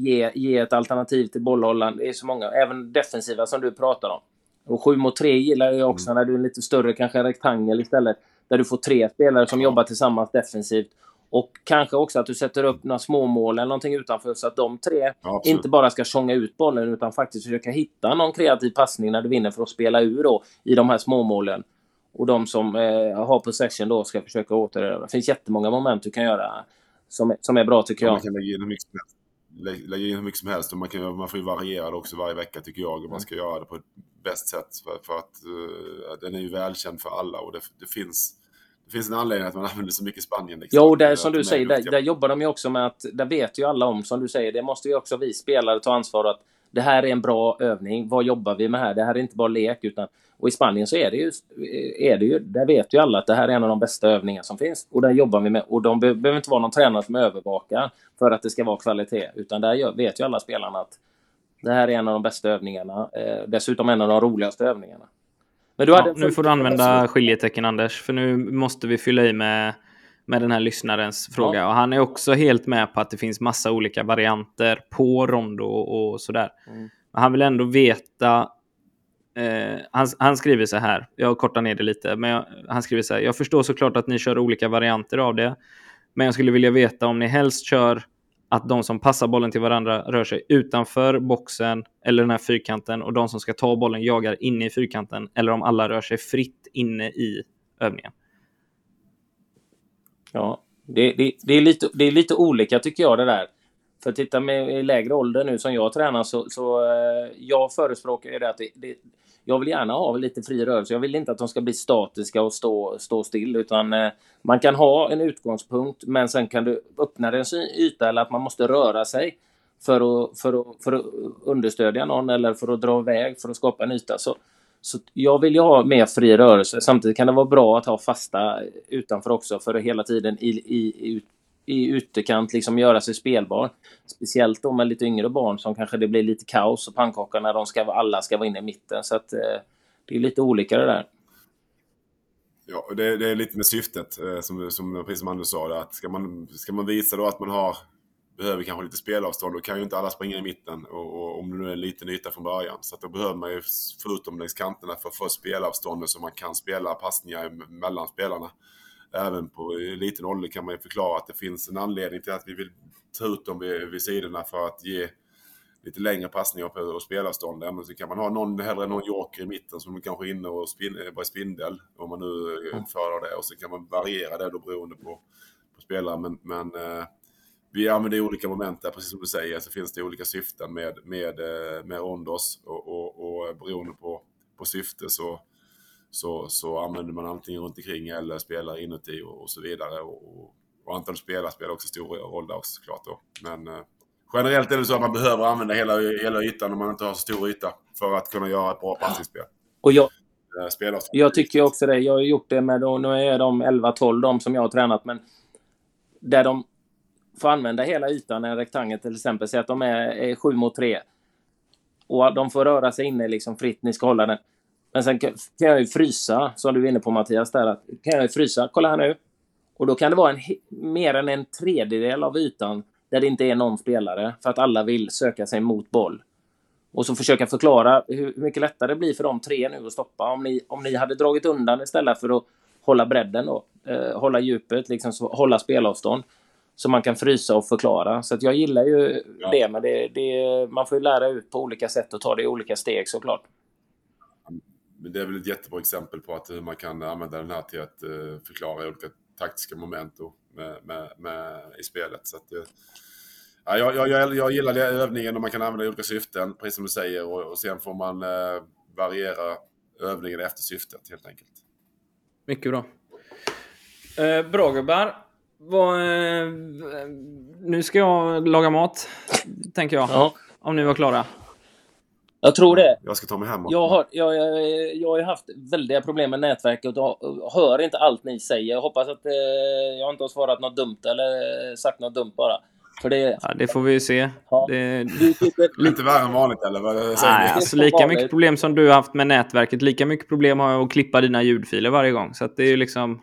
A: ge, ge ett alternativ till bollhållaren. Det är så många, även defensiva som du pratar om. Och 7 mot 3 gillar jag också när du är en lite större, kanske en rektangel istället. Där du får tre spelare som jobbar tillsammans defensivt. Och kanske också att du sätter upp några småmål eller någonting utanför så att de tre
C: absolut.
A: inte bara ska tjonga ut bollen utan faktiskt försöka hitta någon kreativ passning när du vinner för att spela ur då i de här småmålen. Och de som eh, har possession då ska försöka återerövra. Det finns jättemånga moment du kan göra som, är- som är bra tycker jag.
C: Man kan lägga in hur mycket som helst. Lä- Lägga in hur mycket som helst och man, kan, man får ju variera det också varje vecka tycker jag. Och man ska göra det på ett bäst sätt. För, för att eh, den är ju välkänd för alla och det, det, finns, det finns en anledning att man använder så mycket Spanien. Liksom.
A: Jo, där, som du säger, där, där jobbar de ju också med att, där vet ju alla om, som du säger, det måste ju också vi spelare ta ansvar att det här är en bra övning. Vad jobbar vi med här? Det här är inte bara lek, utan och i Spanien så är det ju, är det ju, där vet ju alla att det här är en av de bästa övningar som finns. Och där jobbar vi med, och de be behöver inte vara någon tränare som övervakar för att det ska vara kvalitet, utan där vet ju alla spelarna att det här är en av de bästa övningarna. Eh, dessutom en av de roligaste övningarna. Men du hade
B: Ja, nu får du använda skiljetecken Anders, för nu måste vi fylla i med, med den här lyssnarens fråga. Och han är också helt med på att det finns massa olika varianter på rondo och sådär.
A: Mm.
B: Men han vill ändå veta Eh, han, han skriver så här, jag kortar ner det lite, men jag, han skriver så här. Jag förstår såklart att ni kör olika varianter av det, men jag skulle vilja veta om ni helst kör att de som passar bollen till varandra rör sig utanför boxen eller den här fyrkanten och de som ska ta bollen jagar inne i fyrkanten eller om alla rör sig fritt inne i övningen.
A: Ja, det, det, det, är lite, det är lite olika tycker jag det där. För titta med i lägre ålder nu som jag tränar så, så eh, jag förespråkar ju det att det, det, jag vill gärna ha lite fri rörelse. Jag vill inte att de ska bli statiska och stå, stå still, utan eh, man kan ha en utgångspunkt, men sen kan du öppna en yta eller att man måste röra sig för att, för, att, för att understödja någon eller för att dra iväg för att skapa en yta. Så, så jag vill ju ha mer fri rörelse. Samtidigt kan det vara bra att ha fasta utanför också för att hela tiden i, i, i, utekant liksom göra sig spelbar. Speciellt då med lite yngre barn som kanske det blir lite kaos och pannkaka när de ska, alla ska vara inne i mitten. Så att eh, det är lite olika det där.
C: Ja, det, det är lite med syftet, eh, som, som, precis som Anders sa. Att ska, man, ska man visa då att man har behöver kanske lite spelavstånd. Då kan ju inte alla springa i mitten och, och om det nu är en liten yta från början. Så att då behöver man ju förutom längs kanterna för att få spelavståndet så man kan spela passningar mellan spelarna. Även på liten ålder kan man ju förklara att det finns en anledning till att vi vill ta ut dem vid, vid sidorna för att ge lite längre passningar på och spelavstånd. Men så kan man ha någon, hellre någon joker i mitten som kanske är inne och spin, bara spindel. Om man nu mm. föredrar det. Och så kan man variera det då beroende på, på spelare. Men, men eh, vi använder olika moment där, precis som du säger, så finns det olika syften med, med, eh, med Rondos och, och, och beroende på, på syfte så, så, så använder man antingen runt omkring eller spelar inuti och, och så vidare. Och, och antalet spelare spelar också stor roll där också såklart. Då. Men eh, generellt är det så att man behöver använda hela, hela ytan om man inte har så stor yta för att kunna göra ett bra passningsspel.
A: Och jag, eh, jag tycker också det. Jag har gjort det med, nu är de 11-12 de som jag har tränat, men där de får använda hela ytan, en rektangel till exempel, säg att de är, 7 mot 3. Och de får röra sig inne liksom fritt, ni ska hålla den. Men sen kan, jag ju frysa, som du är inne på Mattias, där, att, kan jag ju frysa, kolla här nu. Och då kan det vara en, mer än en tredjedel av ytan där det inte är någon spelare, för att alla vill söka sig mot boll. Och så försöka förklara hur, mycket lättare det blir för de tre nu att stoppa. Om ni, om ni hade dragit undan istället för att hålla bredden då, eh, hålla djupet, liksom så, hålla spelavstånd som man kan frysa och förklara. Så jag gillar ju ja. det, men det, det, man får ju lära ut på olika sätt och ta det i olika steg såklart.
C: Men det är väl ett jättebra exempel på att hur man kan använda den här till att uh, förklara olika taktiska moment och med, med, med, i spelet. Så att, ja, jag, jag, jag gillar det, övningen och man kan använda i olika syften, precis som du säger. Och, och sen får man uh, variera övningen efter syftet helt enkelt.
B: Mycket bra. Eh, bra gubbar. Vad, eh, nu ska jag laga mat, tänker jag. Ja. Om ni var klara.
A: Jag tror det.
C: Jag ska ta mig hem.
A: Jag har, jag, jag, jag har haft väldiga problem med nätverket och hör inte allt ni säger. Jag hoppas att eh, jag inte har svarat något dumt eller sagt något dumt bara. För det,
B: ja, det får vi ju se. Ja. Det...
C: Lite värre än vanligt eller? Vad
B: Nej, alltså lika mycket problem som du har haft med nätverket, lika mycket problem har jag att klippa dina ljudfiler varje gång. Så att det är ju liksom...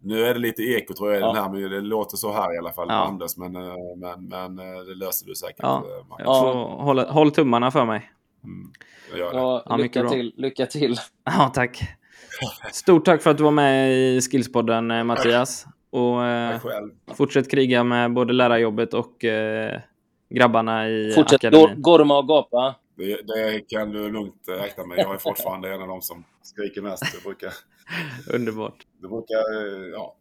C: Nu, är det lite eko tror jag ja. den här, men det låter så här i alla fall. Ja. Anders, men, eh, men, men eh, det löser du säkert.
B: Ja. Eh, får hålla, håll tummarna för mig.
A: Mm. Ja, ja, lycka till. Lycka till.
B: Ja, tack. Stort tack för att du var med i Skillspodden, Mattias. Och eh, fortsätt kriga med både lärarjobbet och eh, grabbarna i
A: fortsätt akademin. Fortsätt gorma och gapa.
C: Det, det, kan du lugnt räkna med. Jag är fortfarande en av dem som skriker mest. Jag brukar...
B: Underbart.
C: Det brukar, ja,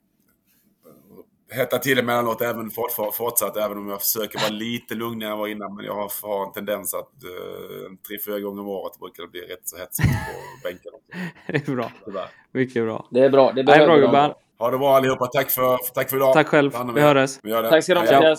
C: hetta till emellanåt även fortsatt, även om jag försöker vara lite lugnare än jag var innan. Men jag har, har en tendens att uh, tre, fyra gånger om året brukar det bli rätt så hetsigt på bänken.
B: det är bra. Tyvärr. Mycket bra.
A: Det är bra. Det
B: är bra gubbar.
C: Ha det bra allihopa. Tack för, tack för idag.
B: Tack själv. Vi hörs.
C: Vi gör det.
A: Tack ska du ha.